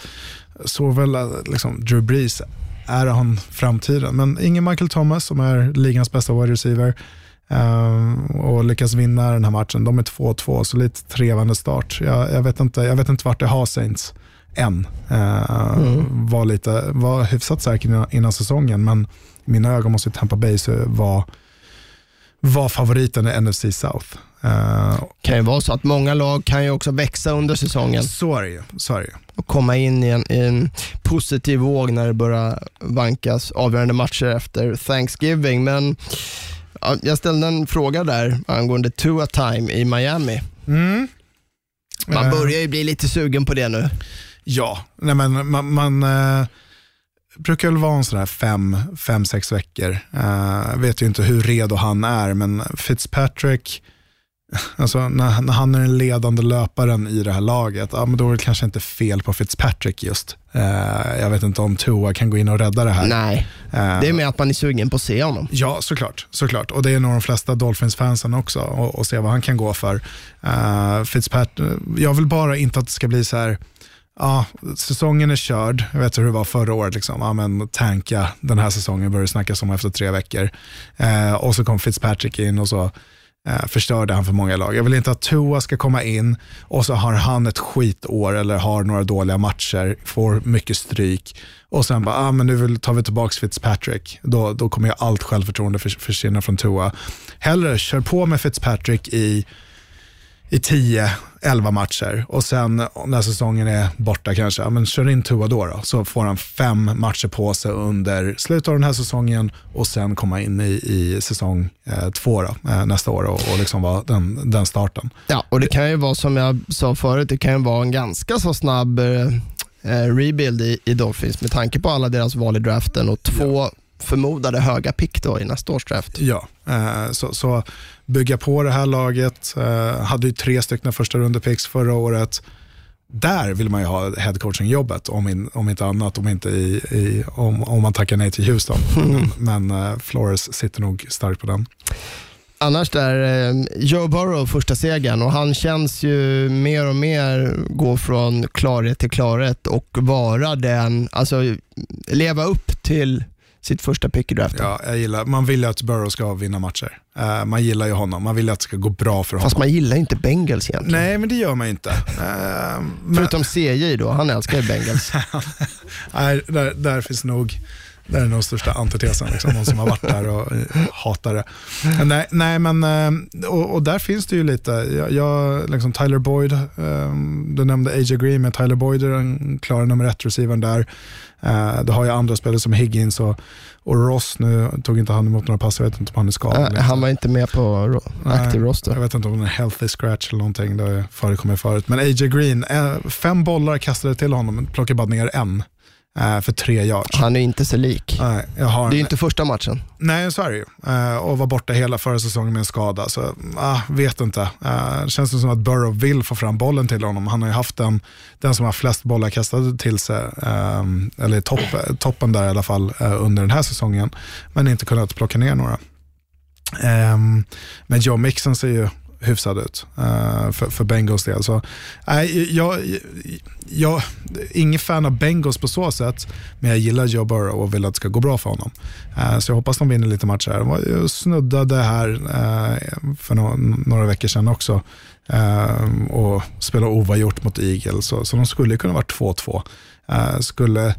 så väl liksom, Drew Brees är han framtiden. Men ingen Michael Thomas som är ligans bästa wide receiver. Ehm, och lyckas vinna den här matchen. De är 2-2, så lite trevande start. Jag, jag, vet inte, jag vet inte vart det har Saints än. Eh, var, lite, var hyfsat säker innan, innan säsongen, men i mina ögon måste Tampa Bay så var, var favoriten i NFC South. Eh, kan ju vara så att många lag kan ju också växa under säsongen så är det ju. Så är det ju. och komma in i en, i en positiv våg när det börjar vankas avgörande matcher efter Thanksgiving. Men ja, jag ställde en fråga där angående Tua Time i Miami. Man Eh, börjar ju bli lite sugen på det nu. Ja, nej men man, man eh, brukar väl vara en sån här fem, fem sex veckor. Eh, vet ju inte hur redo han är, men Fitzpatrick, alltså när, när han är den ledande löparen i det här laget, ja, men då är det kanske inte fel på Fitzpatrick just. Eh, jag vet inte om Tua kan gå in och rädda det här. Nej, Eh, det är med att man är sugen på att se honom. Ja, såklart. såklart. Och det är nog de flesta Dolphins-fansen också, och, och se vad han kan gå för. Uh, Fitzpatrick, jag vill bara inte att det ska bli så här, ja, säsongen är körd, jag vet hur det var förra året, liksom. ja, men tanka den här säsongen började snackas om efter tre veckor. Eh, och så kom Fitzpatrick in och så eh, förstörde han för många lag. Jag vill inte att Tua ska komma in och så har han ett skitår eller har några dåliga matcher, får mycket stryk och sen bara, ah, men nu tar vi tillbaka Fitzpatrick. Då, då kommer jag allt självförtroende för, försvinna från Tua. Hellre kör på med Fitzpatrick i i tio 11 matcher och sen när säsongen är borta kanske, ja, men kör in Tua då, då så får han fem matcher på sig under slutet av den här säsongen och sen komma in i, i säsong eh, två då, eh, nästa år och, och liksom vara den, den starten. Ja, och det kan ju vara som jag sa förut, det kan ju vara en ganska så snabb eh, eh rebuild i, i Dolphins med tanke på alla deras val i draften och två ja. Förmodade höga pick då i nästa års draft. Ja, eh, så, så bygga på det här laget. Uh, hade ju tre stycken första rundepicks förra året. Där vill man ju ha headcoaching-jobbet, om, in, om inte annat, om, inte i, i, om, om man tackar nej till Houston. Mm. Men uh, Flores sitter nog starkt på den. Annars där, eh, Joe Burrow första segern och han känns ju mer och mer gå från klarhet till klarhet och vara den, alltså leva upp till sitt första pick i draften. Ja, jag gillar, man vill ju att Burrow ska vinna matcher. Uh, man gillar ju honom, man vill att det ska gå bra för honom. Fast man gillar inte Bengals egentligen. Nej, men det gör man inte. Uh, Förutom CJ då, han älskar ju Bengals. Nej, där, där finns nog det är nog största antitesen, liksom, någon som har varit där och eh, hatar det. Nej, nej men, och, och, där finns det ju lite, jag, jag liksom Tyler Boyd, um, du nämnde AJ Green, men Tyler Boyd är den klara nummer ett receivern där. Uh, du har ju andra spelare som Higgins och, och Ross, nu tog inte han emot några pass, jag vet inte om han är skadad. Uh, han var inte med på ro active roster. Jag vet inte om det är healthy scratch eller någonting, det har förekommit förut. Men AJ Green, uh, fem bollar kastade till honom, plockade bara ner en för tre yards. Han är inte så lik. Nej, jag har det är inte första matchen. Nej, så är det ju. Uh, och var borta hela förra säsongen med en skada. Så uh, vet inte. Känns det som att Burrow vill få fram bollen till honom. Han har ju haft den, den som har flest bollar kastade till sig, eller topp, toppen där i alla fall, under den här säsongen. Men inte kunnat plocka ner några. Men Joe Mixon ser ju hyfsad ut uh, för, för Bengals del. Så, nej, jag, jag, ingen fan av Bengals på så sätt, men jag gillar Joe Burrow och vill att det ska gå bra för honom. Uh, så jag hoppas de vinner lite matcher. Jag snuddade här uh, för no några veckor sedan också och spelade oavgjort mot Eagles, så, så de skulle kunna vara 2-2. skulle,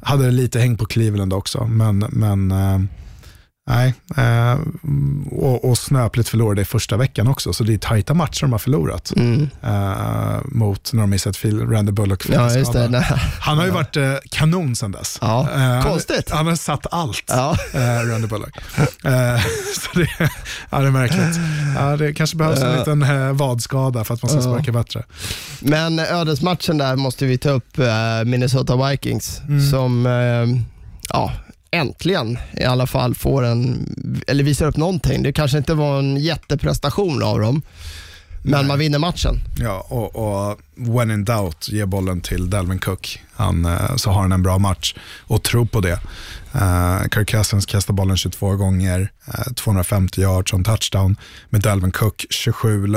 hade det lite häng på Cleveland också, men, men Nej, eh, och, och Snöpligt förlorade i första veckan också, så det är tajta matcher de har förlorat. Mm. Eh, mot när de missat Randy Bullock ja, just det, Han har ju varit eh, kanon sedan dess. Ja, eh, konstigt. Han, han, har satt allt, ja. eh, Randy Bullock. Eh, så det, ja, det är märkligt. Ja, det kanske behövs en liten vadskada för att man ska sparka bättre. Men ödesmatchen där måste vi ta upp, Minnesota Vikings, mm. som ja, äntligen i alla fall får en, eller visar upp någonting. Det kanske inte var en jätteprestation av dem, men Nej. man vinner matchen. Ja, och, och when in doubt, ge bollen till Dalvin Cook. Han, eh, så har han en bra match och tro på det. Uh, Kirk Cousins kastade bollen 22 gånger, uh, 250 yards och touchdown. Med Dalvin Cook 27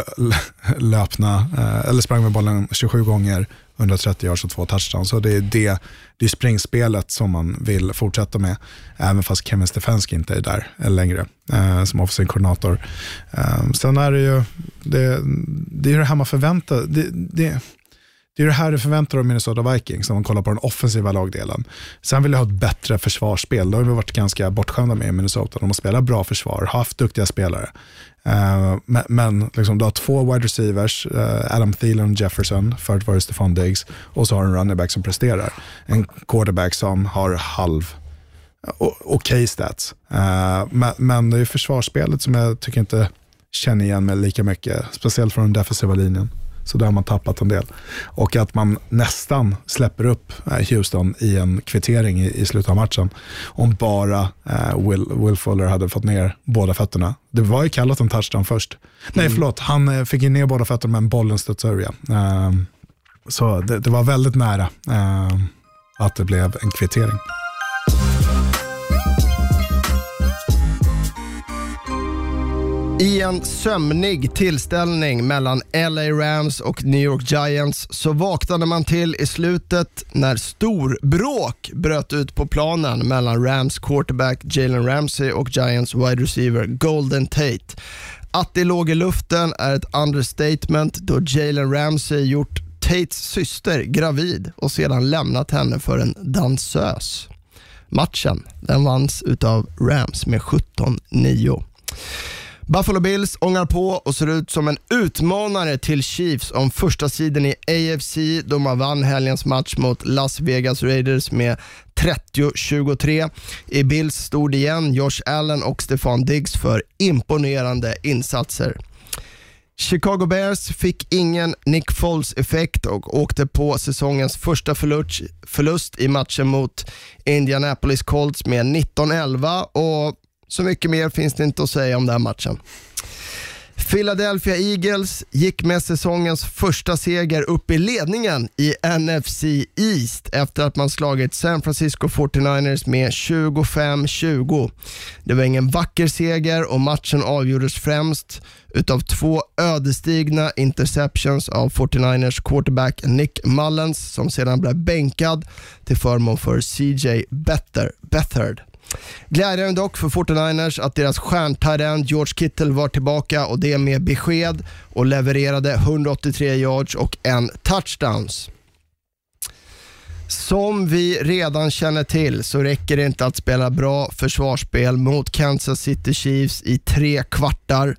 löpna, uh, eller sprang med bollen 27 gånger, 130 yards och två touchdowns. Så det är det, det är springspelet som man vill fortsätta med, även fast Kevin Stefanski inte är där längre eh, som offensiv koordinator. Eh, sen är det ju det, det, är det här man förväntar det, det det är det här du förväntar dig av Minnesota Vikings när man kollar på den offensiva lagdelen. Sen vill jag ha ett bättre försvarsspel. Det har vi varit ganska bortskämda med i Minnesota. De har spelat bra försvar, haft duktiga spelare. Uh, men, men liksom, du har två wide receivers, uh, Adam Thielen och Jefferson, förut var det Stefan Diggs, och så har du en running back som presterar. En quarterback som har halv okej okay stats. Uh, men, men det är försvarsspelet som jag tycker inte känner igen mig lika mycket, speciellt från den defensiva linjen. Så där har man tappat en del. Och att man nästan släpper upp eh, Houston i en kvittering i, i slutet av matchen. Om bara eh, Will, Will Fuller hade fått ner båda fötterna. Det var ju kallat en touchdown först. Mm. Nej, förlåt. Han eh, fick ju ner båda fötterna men bollen studsade ur igen. Eh, så det, det, var väldigt nära eh, att det blev en kvittering. I en sömnig tillställning mellan LA Rams och New York Giants så vaknade man till i slutet när stor bråk bröt ut på planen mellan Rams quarterback Jalen Ramsey och Giants wide receiver Golden Tate. Att det låg i luften är ett understatement då Jalen Ramsey gjort Tates syster gravid och sedan lämnat henne för en dansös. Matchen den vanns utav Rams med 17-9. Buffalo Bills ångar på och ser ut som en utmanare till Chiefs om första sidan i AFC då man vann helgens match mot Las Vegas Raiders med 30-23. I Bills stod igen Josh Allen och Stefan Diggs för imponerande insatser. Chicago Bears fick ingen Nick Foles-effekt och åkte på säsongens första förlust, i matchen mot Indianapolis Colts med 19-11 och så mycket mer finns det inte att säga om den här matchen. Philadelphia Eagles gick med säsongens första seger upp i ledningen i NFC East efter att man slagit San Francisco 49ers med 25-20. Det var ingen vacker seger och matchen avgjordes främst utav två ödesdigna interceptions av 49ers quarterback Nick Mullens som sedan blev bänkad till förmån för CJ Better, Bethard. Glädjande dock för 49ers att deras stjärntarend George Kittle var tillbaka och det med besked och levererade 183 yards och en touchdowns. Som vi redan känner till så räcker det inte att spela bra försvarsspel mot Kansas City Chiefs i tre kvartar.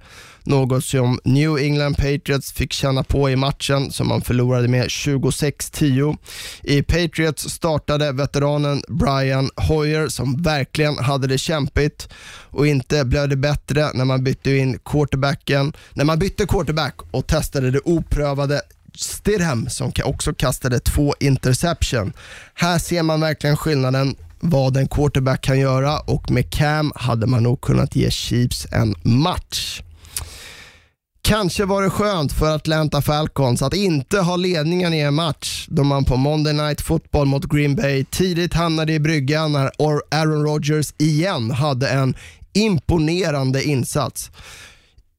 Något som New England Patriots fick känna på i matchen som man förlorade med 26-10. I Patriots startade veteranen Brian Hoyer som verkligen hade det kämpigt och inte blev det bättre när man bytte in quarterbacken, när man bytte quarterback och testade det oprövade Stidham som också kastade två interception. Här ser man verkligen skillnaden vad en quarterback kan göra och med Cam hade man nog kunnat ge Chiefs en match. Kanske var det skönt för Atlanta Falcons att inte ha ledningen i en match då man på Monday Night Football mot Green Bay tidigt hamnade i bryggan när Aaron Rodgers igen hade en imponerande insats.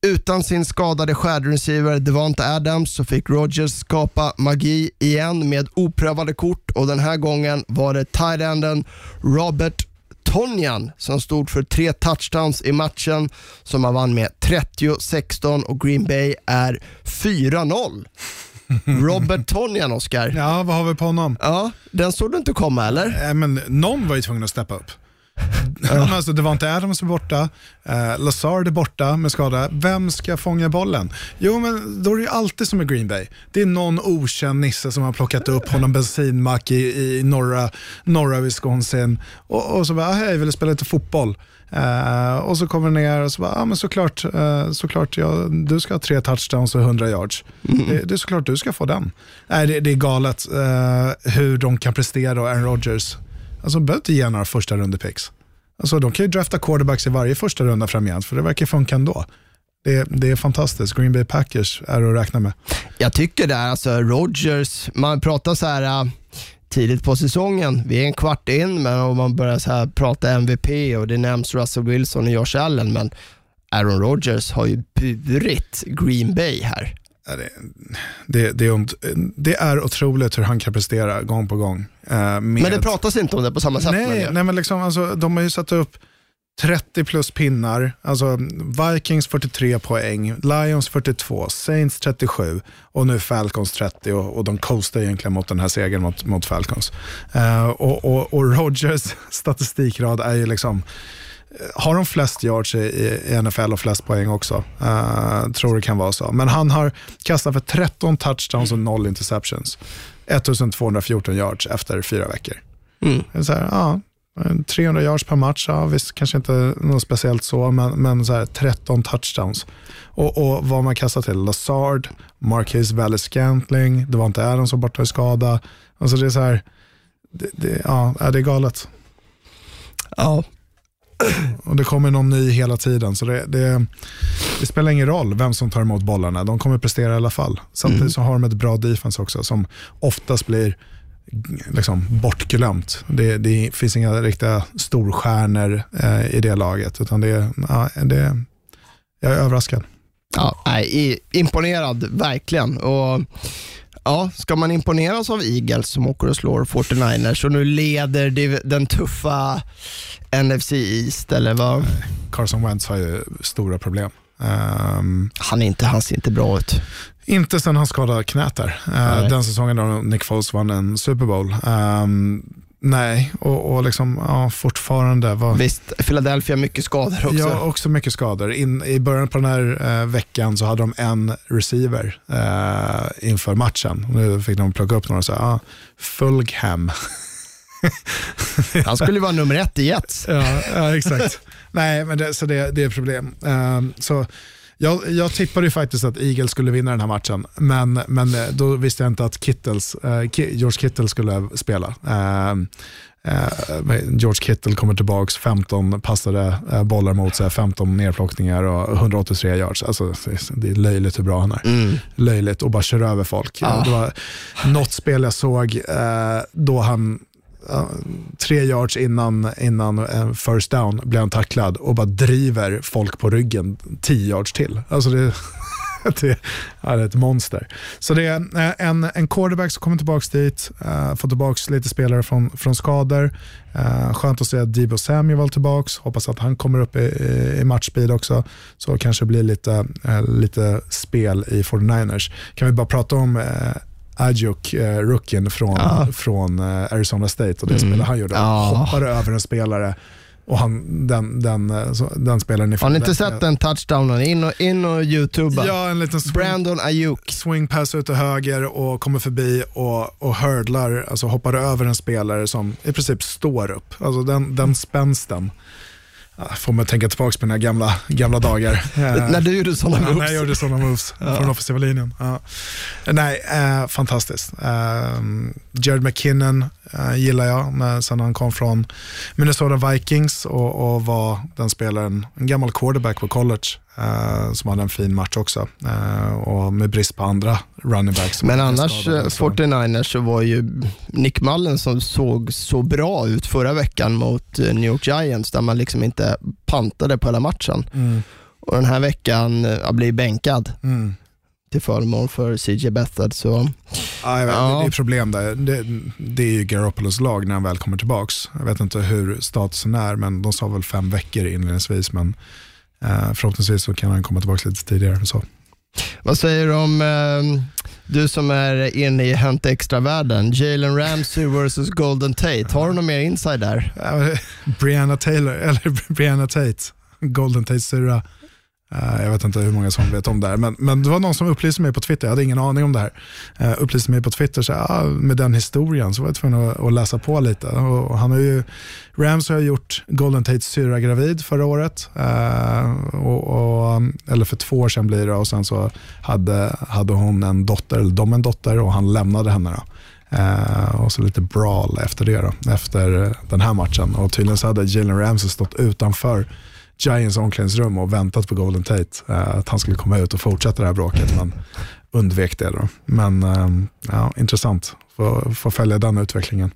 Utan sin skadade stjärnreceiver Devonta Adams så fick Rodgers skapa magi igen med oprövade kort och den här gången var det tight-enden Robert Tonjan som stod för tre touchdowns i matchen som man vann med 30-16 och Green Bay är 4-0. Robert Tonjan, Oscar. Ja, vad har vi på honom? Ja, den såg du inte komma eller? Äh, men någon var ju tvungen att steppa upp. Ja. alltså, Devante Adams är borta, eh, Lazard är borta med skada. Vem ska fånga bollen? Jo, men då är det ju alltid som med Green Bay. Det är någon okänd nisse som har plockat upp någon bensinmack i, i norra, norra Wisconsin och, och så bara, hej, vill spela lite fotboll? Uh, och så kommer ner och så bara, ah, men såklart, uh, såklart ja, du ska ha tre touchdowns och 100 yards. Mm. Det, det, är såklart du ska få den. Nej, det, det är galet uh, hur de kan prestera och Aaron Rodgers Alltså de behöver inte ge några första rundepicks. Alltså de kan ju drafta quarterbacks i varje första runda framgent, för det verkar funka ändå. Det, det är fantastiskt. Green Bay Packers är att räkna med. Jag tycker det, alltså Rogers, man pratar så här äh, tidigt på säsongen, vi är en kvart in, men om man börjar så här prata MVP och det nämns Russell Wilson och Josh Allen, men Aaron Rodgers har ju burit Green Bay här. Det, det, det, är otroligt hur han kan prestera gång på gång. Eh, med... Men det pratas inte om det på samma sätt? Nej, nej men liksom, alltså, de har ju satt upp 30 plus pinnar, alltså Vikings 43 poäng, Lions 42, Saints 37 och nu Falcons 30 och, och de coastar egentligen mot den här segern mot, mot Falcons. Uh, och, och, och Rogers statistikrad är ju liksom har de flest yards i, NFL och flest poäng också. Uh, tror det kan vara så. Men han har kastat för 13 touchdowns och 0 interceptions. 1214 yards efter fyra veckor. Mm. Så här, ja, 300 yards per match, ja, visst kanske inte något speciellt så, men, men så här, 13 touchdowns. Och, och vad man kastar till, Lazard, Marquez Valles Scantling, det var inte Adams som borta i skada. Alltså det är så här, det, det, ja, det är galet. Ja, och det kommer någon ny hela tiden. Så det, det, det, spelar ingen roll vem som tar emot bollarna. De kommer prestera i alla fall. Samtidigt mm. så har de ett bra defense också som oftast blir liksom bortglömt. Det, det finns inga riktiga storstjärnor eh, i det laget. Utan det, ja, det, jag är överraskad. Ja, nej, imponerad, verkligen. Och Ja, ska man imponeras av Eagles som åker och slår 49ers och nu leder den tuffa NFC East eller vad? Carson Wentz har ju stora problem. Um, han, är inte, han ser inte bra ut. Inte sen han skadade knät där. Uh, den säsongen då Nick Foles vann en Super Bowl. Um, Nej, och, och liksom, ja, fortfarande. Var, Visst, Philadelphia mycket skador också. Ja, också mycket skador. In, I början på den här eh, veckan så hade de en receiver eh, inför matchen. Nu fick de plocka upp några och säga, ah, Fulgham. Han skulle ju vara nummer ett i Jets. ja, ja, exakt. Nej, men det, så det, det är problem. Eh, så jag, jag tippade ju faktiskt att Eagles skulle vinna den här matchen, men, men eh, då visste jag inte att Kittles, eh, Ki- George Kittle skulle spela. Eh, eh, George Kittle kommer tillbaka, 15 passade eh, bollar mot sig, 15 nedplockningar och 183 yards. Alltså, det är löjligt hur bra han är. Löjligt och bara kör över folk. Ah. Det var något spel jag såg eh, då han tre yards innan, innan eh, first down blir han tacklad och bara driver folk på ryggen tio yards till. Alltså det, det, är ett monster. Så det är eh, en, en quarterback som kommer tillbaka dit, uh, får tillbaka lite spelare från, från skador. Uh, skönt att se att Debo Samuel var tillbaka, hoppas att han kommer upp i, i, i matchspeed också. Så kanske blir lite, uh, lite spel i 49ers. Kan vi bara prata om uh, Ajuk, eh, rookien från, Ja. från eh, Arizona State och det Mm. spelet han gjorde. Ja. hoppade över en spelare och han, den, den, eh, så, den spelaren i Har ni inte sett den touchdownen? In och, in och youtuba. Ja, en liten swing, Brandon Ayuk. swing pass ut till höger och kommer förbi och, och hurdlar, alltså hoppar över en spelare som i princip står upp. Alltså den, den spänsten. Ja, får man tänka tillbaka på mina gamla, gamla dagar. När du gjorde sådana Ja, när moves. jag gjorde sådana moves från offensiva linjen. Ja. Nej, eh, fantastiskt. Eh, Jared McKinnon eh, gillar jag när, sen han kom från Minnesota Vikings och, och var den spelaren, en gammal quarterback på college eh, som hade en fin match också. Eh, och med brist på andra running backs. Men annars, skadade, eh, så- 49ers så var ju Nick Mullen som såg så bra ut förra veckan mot eh, New York Giants där man liksom inte pantade på hela matchen. Mm, Och den här veckan eh, blir bänkad mm. Till förmån för CJ Beathard. Så Ja, jag vet, Ja. Det är problem där. Det, det är ju Garoppolos lag när han väl kommer tillbaks. Jag vet inte hur statusen är, men de sa väl fem veckor inledningsvis. Men eh, förhoppningsvis så kan han komma tillbaka lite tidigare. Så. vad säger du om eh, du som är inne i Hänt Extra-världen? Jalen Ramsey versus Golden Tate. Har du någon mer inside där? Eh, Brianna Taylor, eller Brianna Tate, Golden Tates syrra. Eh, jag vet inte hur många som vet om det här, men, men det var någon som upplyste mig på Twitter, jag hade ingen aning om det här. Uh, upplyste mig på Twitter, så, ah, med den historien så var jag tvungen att, att läsa på lite. Och, och han har ju, Rams har gjort Golden Tates syrra gravid förra året, uh, och, och, eller för två år sedan blir det, och sen så hade, hade hon en dotter, eller de en dotter, och han lämnade henne. Då. Uh, och så lite brawl efter det då, efter den här matchen. Och tydligen så hade Jalen Ramsey stått utanför Giants omklädningsrum och väntat på Golden Tate, eh, att han skulle komma ut och fortsätta det här bråket, men undvek det. Då. Men eh, ja, intressant, få, få följa den utvecklingen.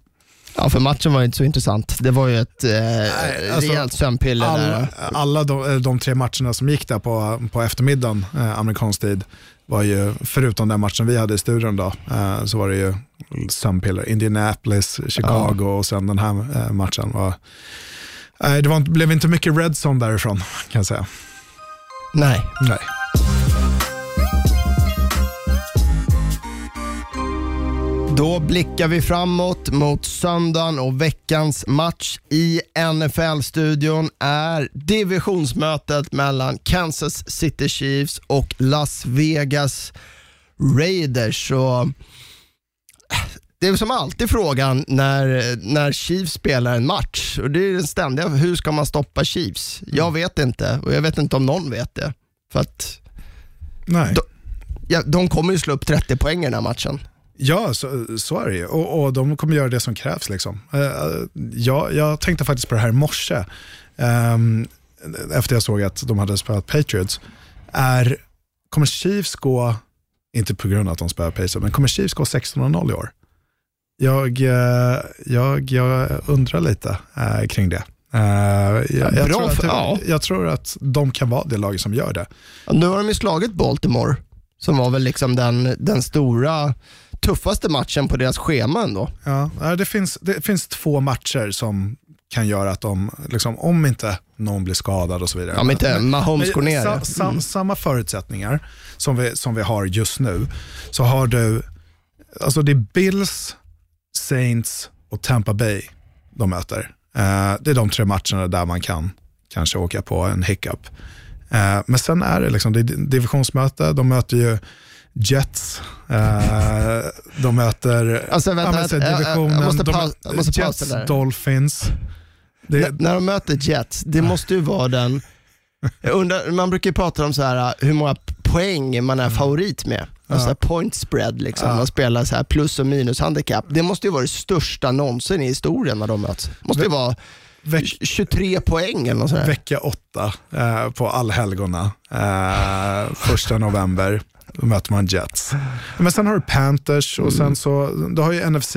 Ja, för matchen var ju inte så intressant. Det var ju ett eh, alltså, rejält sömnpiller Alla, där. alla de, eh, de tre matcherna som gick där på, på eftermiddagen, eh, amerikansk tid, var ju, förutom den matchen vi hade i studion då, eh, så var det ju sömnpiller. Indianapolis, Chicago och sen den här eh, matchen. Var, nej, det var, blev inte mycket red zone därifrån kan jag säga. Nej. Nej. Då blickar vi framåt mot söndagen och veckans match i NFL-studion är divisionsmötet mellan Kansas City Chiefs och Las Vegas Raiders. Så det är som alltid frågan när, när Chiefs spelar en match och det är den ständiga, hur ska man stoppa Chiefs? Jag vet inte och jag vet inte om någon vet det. För att Nej. Då- ja, de kommer ju slå upp 30 poäng i den här matchen. Ja, så, så är det ju. Och, och de kommer göra det som krävs. Liksom. Eh, jag, jag tänkte faktiskt på det här i morse, ehm, efter jag såg att de hade spelat Patriots. Är, kommer Chiefs gå, inte på grund av att de spelar Patriots, men kommer Chiefs gå 16-0 i år? Jag, eh, jag, jag undrar lite eh, kring det. Eh, jag, jag, Bra tror att, ja. jag tror att de kan vara det laget som gör det. Ja, Nu har de ju slagit Baltimore, som var väl liksom den, den stora, tuffaste matchen på deras schema ändå. Ja, det, finns, det finns två matcher som kan göra att de, liksom, om inte någon blir skadad och så vidare. Om inte Mahomes går ner. Sa, sa, Samma förutsättningar som vi, som vi har just nu, så har du, alltså det är Bills, Saints och Tampa Bay de möter. Eh, det är de tre matcherna där man kan kanske åka på en hiccup. Eh, men sen är det liksom, det är divisionsmöte, de möter ju Jets, eh, de möter Alltså, vänta, men så jag- jag- divisionen, måste de jag Jets. Dolphins. Det, när de möter Jets, det måste ju vara den, undrar, man brukar ju prata om så här hur många poäng man är favorit med. Alltså Mm. Point spread, liksom. Ja. man spelar så här plus och minus handikapp. Det måste ju vara det största någonsin i historien när de möts. måste ju vara veck, 23 poäng eller något sånt där. vecka åtta eh, på allhelgona, eh, första november. Då möter man Jets. Men sen har du Panthers och sen så, du har ju NFC,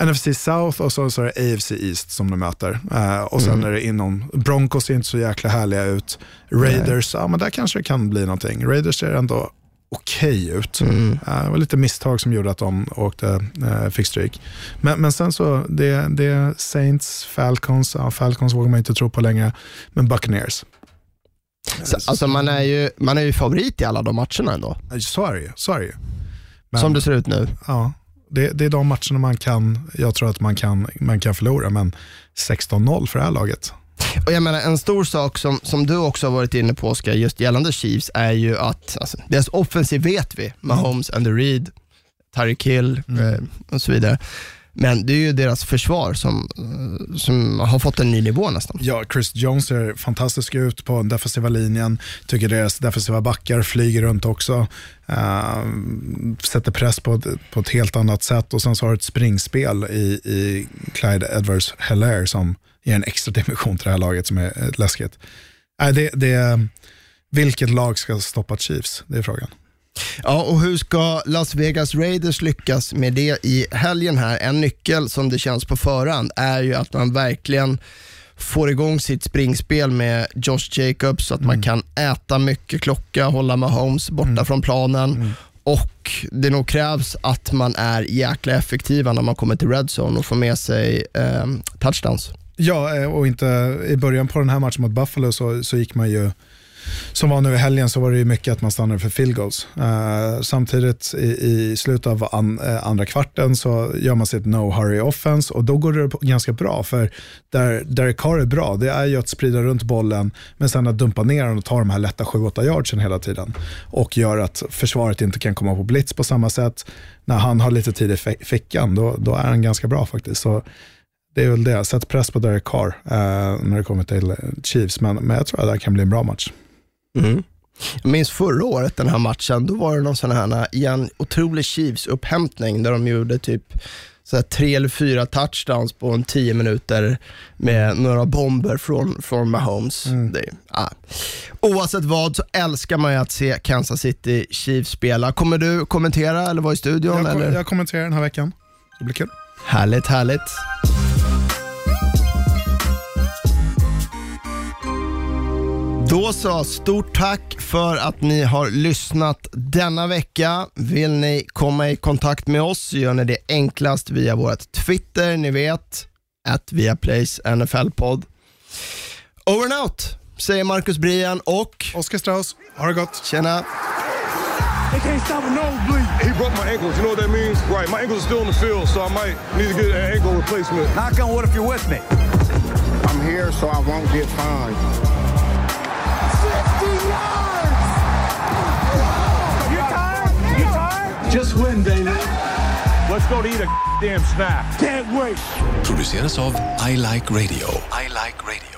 NFC South och så, så är det AFC East som de möter. Eh, och sen är det inom, Broncos ser inte så jäkla härliga ut. Raiders, ja men där kanske det kan bli någonting. Raiders ser ändå okej ut. Eh, det var lite misstag som gjorde att de åkte, eh, fick stryk. Men, men sen så, det, det är Saints, Falcons, ja, Falcons vågar man inte tro på längre, men Buccaneers. Så, alltså man är, ju, man är ju favorit i alla de matcherna ändå, Så är det ju. Så är det ju. Men, som det ser ut nu. ja, det, det är de matcherna man kan, jag tror att man kan, man kan förlora, men 16-0 för det här laget. Och jag menar, en stor sak som, som du också har varit inne på Oskar, just gällande Chiefs, är ju att alltså, deras offensiv vet vi, Mahomes, Andy Reid, Tyreek Hill eh, och så vidare. Men det är ju deras försvar som, eh, som har fått en ny nivå nästan. Ja, Chris Jones ser fantastisk ut på den defensiva linjen. Tycker deras defensiva backar flyger runt också. Uh, sätter press på ett, på ett helt annat sätt och sen så har du ett springspel i, i Clyde edwards hellaire som ger en extra dimension till det här laget som är eh, läskigt. Nej, det, det, vilket lag ska stoppa Chiefs? Det är frågan. Ja, och hur ska Las Vegas Raiders lyckas med det i helgen här? En nyckel som det känns på förhand är ju att man verkligen får igång sitt springspel med Josh Jacobs så att man kan äta mycket klocka, hålla Mahomes borta från planen och det nog krävs att man är jäkla effektiva när man kommer till red zone och får med sig eh, touchdowns. Ja, eh, och inte i början på den här matchen mot Buffalo så, så gick man ju, som var nu i helgen, så var det ju mycket att man stannade för field goals. Uh, samtidigt i, i slutet av an, uh, andra kvarten så gör man sitt no hurry offense och då går det ganska bra. För där Derek Carr är bra, det är ju att sprida runt bollen men sen att dumpa ner den och ta de här lätta 7-8 yardsen hela tiden. Och gör att försvaret inte kan komma på blitz på samma sätt. När han har lite tid i fickan, då, då är han ganska bra faktiskt. Så det är väl det. Sätt press på Derek Carr eh, när det kommer till Chiefs. Men, men jag tror att det här kan bli en bra match. Jag minns förra året den här matchen, då var det någon sån här igen, otrolig Chiefs-upphämtning där de gjorde typ så här tre eller fyra touchdowns på en tio minuter med några bomber från, från Mahomes. Det, ja. Oavsett vad så älskar man ju att se Kansas City Chiefs spela. Kommer du kommentera eller vara i studion? Jag, kom, eller? jag kommenterar den här veckan. Det blir kul. Härligt, härligt. Då så, stort tack för att ni har lyssnat denna vecka. Vill ni komma i kontakt med oss gör ni det enklast via vårt Twitter, ni vet, att Viaplays NFL-podd. Over and out, säger Marcus Brian och Oskar Strauss, ha det gott. tjena. They can't stop a nosebleed. He broke my ankles. You know what that means? Right. My ankles are still in the field, so I might need to get an ankle replacement. Knock on wood if you're with me. I'm here so I won't get fined. 60 yards! You tired? You tired? Just win, baby. Let's go to eat a damn snack. Can't wait. produceras av I Like Radio. I Like Radio.